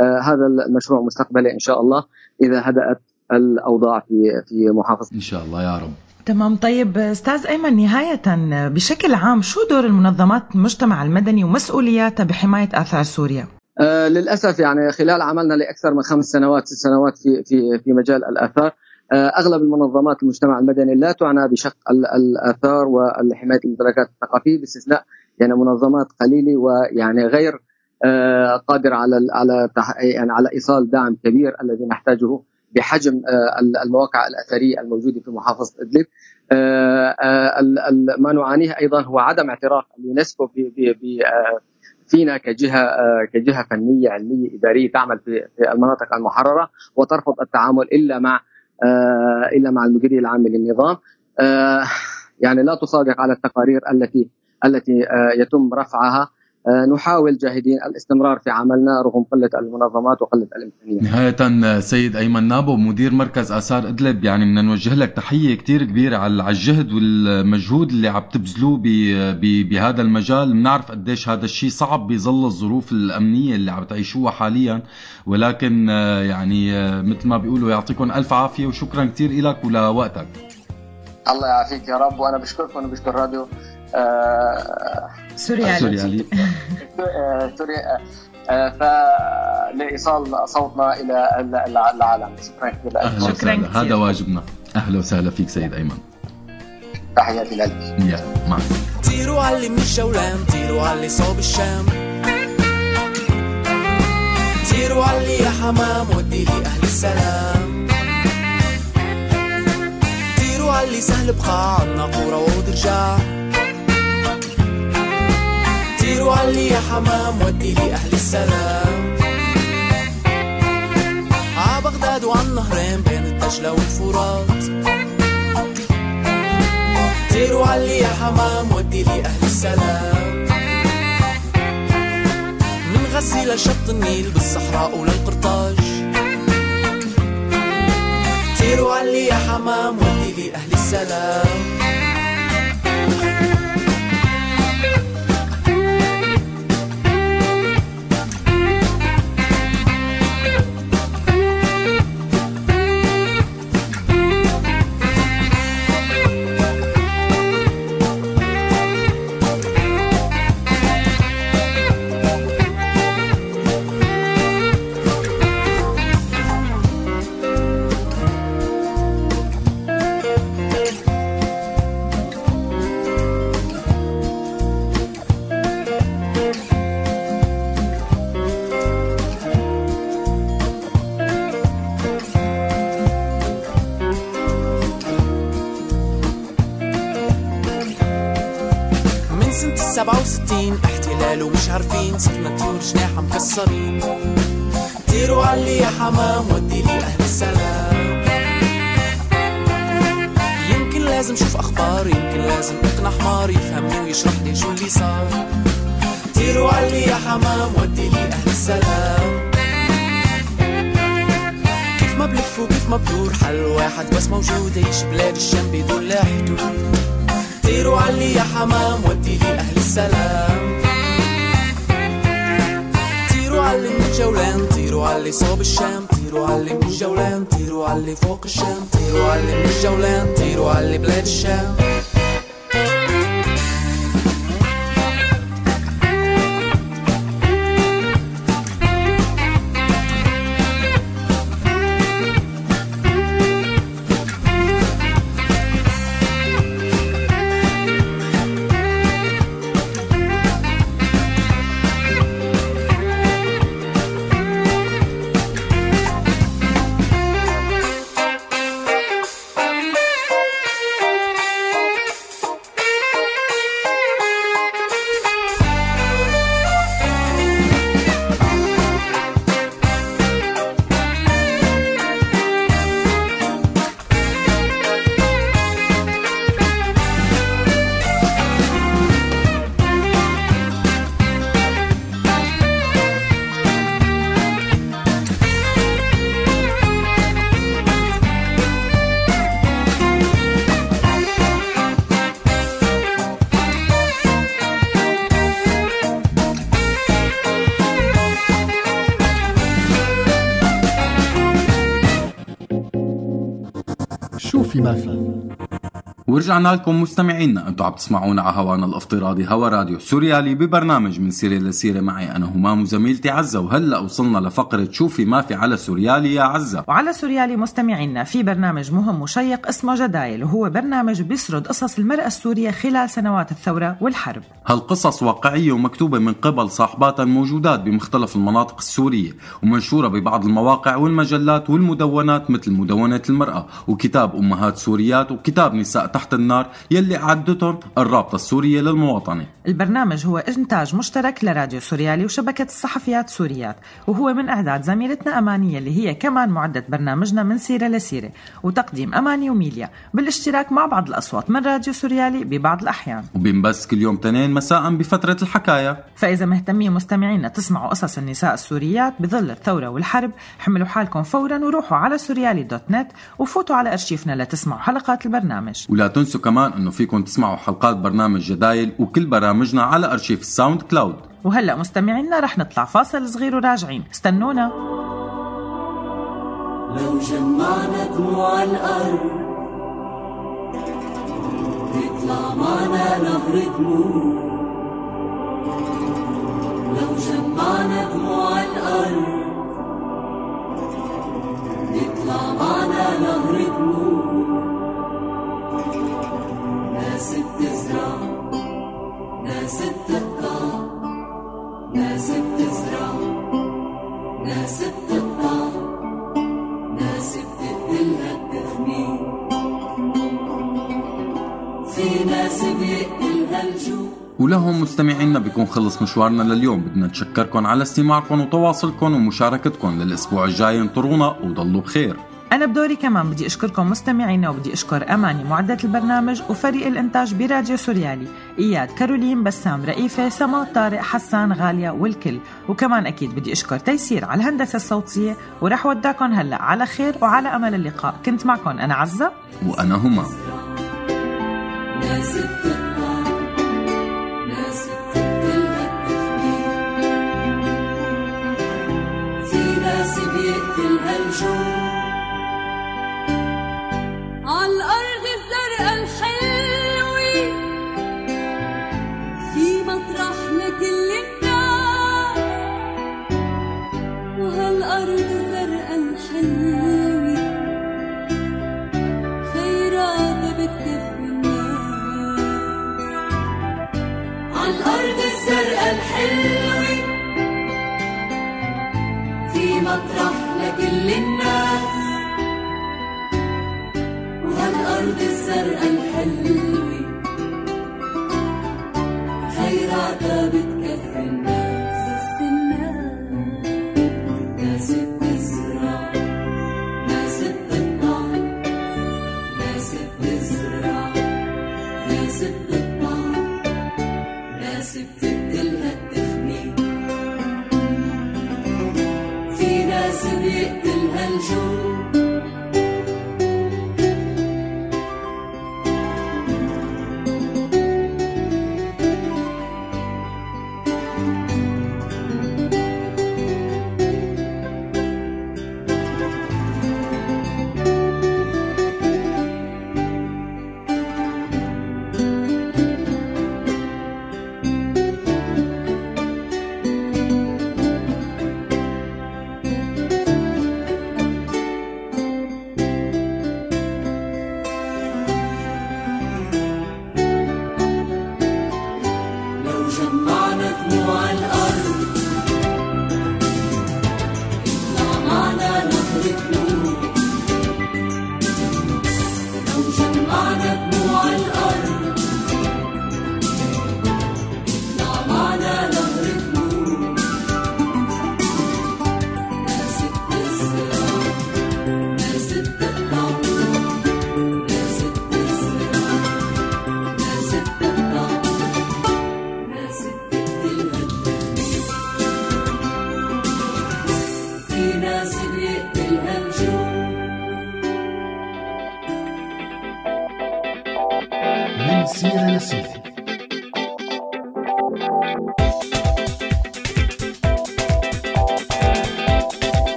S14: آه، هذا المشروع مستقبلي إن شاء الله إذا هدأت الأوضاع في في محافظة.
S3: إن شاء الله يا رب.
S6: تمام طيب أستاذ أيمن نهاية بشكل عام شو دور المنظمات المجتمع المدني ومسؤولياتها بحماية آثار سوريا؟
S14: آه للأسف يعني خلال عملنا لأكثر من خمس سنوات ست سنوات في في في مجال الآثار آه أغلب المنظمات المجتمع المدني لا تعنى بشق ال- الآثار وحمايه الممتلكات الثقافية باستثناء يعني منظمات قليلة ويعني غير آه قادرة على على يعني على إيصال دعم كبير الذي نحتاجه بحجم آه ال- المواقع الأثرية الموجودة في محافظة إدلب. آه آه ما نعانيه أيضا هو عدم اعتراف اليونسكو فينا كجهة كجهة فنية علمية إدارية تعمل في المناطق المحررة وترفض التعامل إلا مع إلا مع المديريه العامه للنظام. يعني لا تصادق على التقارير التي التي يتم رفعها. نحاول جاهدين الاستمرار في عملنا رغم قلة المنظمات وقلة الإمكانيات.
S3: نهاية سيد أيمن نابو مدير مركز آثار إدلب. يعني بدنا نوجه لك تحية كتير كبيرة على على الجهد والمجهود اللي عم تبذلوه بهذا المجال. بنعرف قديش هذا الشيء صعب بظل الظروف الأمنية اللي عم تعيشوها حاليا. ولكن آه، يعني آه، مثل ما بيقولوا يعطيكم ألف عافية وشكرا كتير لك ولوقتك.
S14: الله يعافيك يا رب. وأنا بشكركم وبشكر راديو آه،
S6: سوريالي
S3: سوريالي
S14: سوري فلإيصال صوتنا إلى ال- الع- العالم. شكرا كثير
S3: أهلا وسهلا. هذا واجبنا. أهلا وسهلا فيك سيد أيمن.
S14: تحياتي لك.
S3: يا مع. السلامة
S15: طيروا علي من الجولان طيروا علي صوب الشام. طيروا علي يا حمام ودي لي أهل السلام. طيروا علي سهل بقاع الناقورة وعود رجع طيروا علي يا حمام ودي لي أهل السلام ع بغداد وعن نهرين بين الدجلة والفرات طيروا علي يا حمام ودي لي أهل السلام من غزي لشط النيل بالصحراء وللقرطاج طيروا علي يا حمام ودي لي أهل السلام 67 احتلال ومش عارفين صرنا طيور جناح مكسرين. طيروا علي يا حمام ودي لي أهل السلام. يمكن لازم شوف أخبار يمكن لازم أقنع حمار يفهمني ويشرح لي شو اللي صار. طيروا علي يا حمام ودي لي أهل السلام. كيف ما بلف وكيف ما بدور حل واحد بس موجود يعيش بلاد الشام بدون لا حدود. طيروا علي يا حمام ودي لي salam. Tiru għalli mġewlen, tiru għalli sob xem Tiru għalli mġewlen, tiru għalli fuq xem Tiru għalli mġewlen, tiru għalli bled xem. طيروا علي
S3: ورجعنا لكم مستمعينا. أنتم عم تسمعونا على هوانا الافتراضي هوا راديو سوريالي ببرنامج من سيره لسيره معي أنا همام وزميلتي عزة وهلا وصلنا لفقرة شوفي ما في على سوريالي يا عزة.
S6: وعلى سوريالي مستمعينا في برنامج مهم وشيق اسمه جدايل وهو برنامج بيسرد قصص المرأة السورية خلال سنوات الثورة والحرب.
S3: هالقصص واقعية ومكتوبة من قبل صاحباتها الموجودات بمختلف المناطق السورية ومنشورة ببعض المواقع والمجلات والمدونات مثل مدونة المرأة وكتاب أمهات سوريات وكتاب نساء تحت النار يلي أعدتهم الرابطة السورية للمواطنة
S6: البرنامج هو إنتاج مشترك لراديو سوريالي وشبكة الصحفيات سوريات وهو من إعداد زميلتنا أمانية اللي هي كمان معدة برنامجنا من سيرة لسيرة وتقديم أماني وميليا بالاشتراك مع بعض الأصوات من راديو سوريالي ببعض الأحيان.
S3: وبنبث كل يوم تنين مساء بفترة الحكاية.
S6: فإذا مهتمين مستمعينا تسمعوا قصص النساء السوريات بظل الثورة والحرب حملوا حالكم فورا وروحوا على سوريالي دوت نت وفوتوا على أرشيفنا لتسمعوا حلقات البرنامج.
S3: ولا تنسوا كمان إنه فيكم تسمعوا حلقات برنامج جدايل وكل برامجنا على أرشيف ال SoundCloud.
S6: وهلا مستمعينا رح نطلع فاصل صغير وراجعين. استنونا.
S16: لو جمعنا دموع الأرض يطلع معنا نهر دموع لو جمعنا دموع الأرض يطلع معنا نهر دموع ناس بتزرع ناس بتقطع ناس بتزرع ناس بتقطع ناس التخمين. في ناس بيقتلها الجوع.
S3: ولهم مستمعينا بيكون خلص مشوارنا لليوم. بدنا نتشكركم على استماعكم وتواصلكم ومشاركتكم للأسبوع الجاي. انطرونا وضلوا بخير.
S6: أنا بدوري كمان بدي أشكركم مستمعينا وبدي أشكر أماني معدة البرنامج وفريق الإنتاج براديو سوريالي إياد كارولين بسام رئيفة سما طارق حسان غالية والكل. وكمان أكيد بدي أشكر تيسير على الهندسة الصوتية ورح ودعكم هلأ على خير وعلى أمل اللقاء. كنت معكم أنا عزة.
S3: وأنا همام
S16: ناس بتقطع ناس بتقتلها التخمين في ناس بيقتلها الجوع.
S10: عالأرض الزرقاء وهالأرض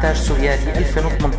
S17: إنتاج سوريالي 2018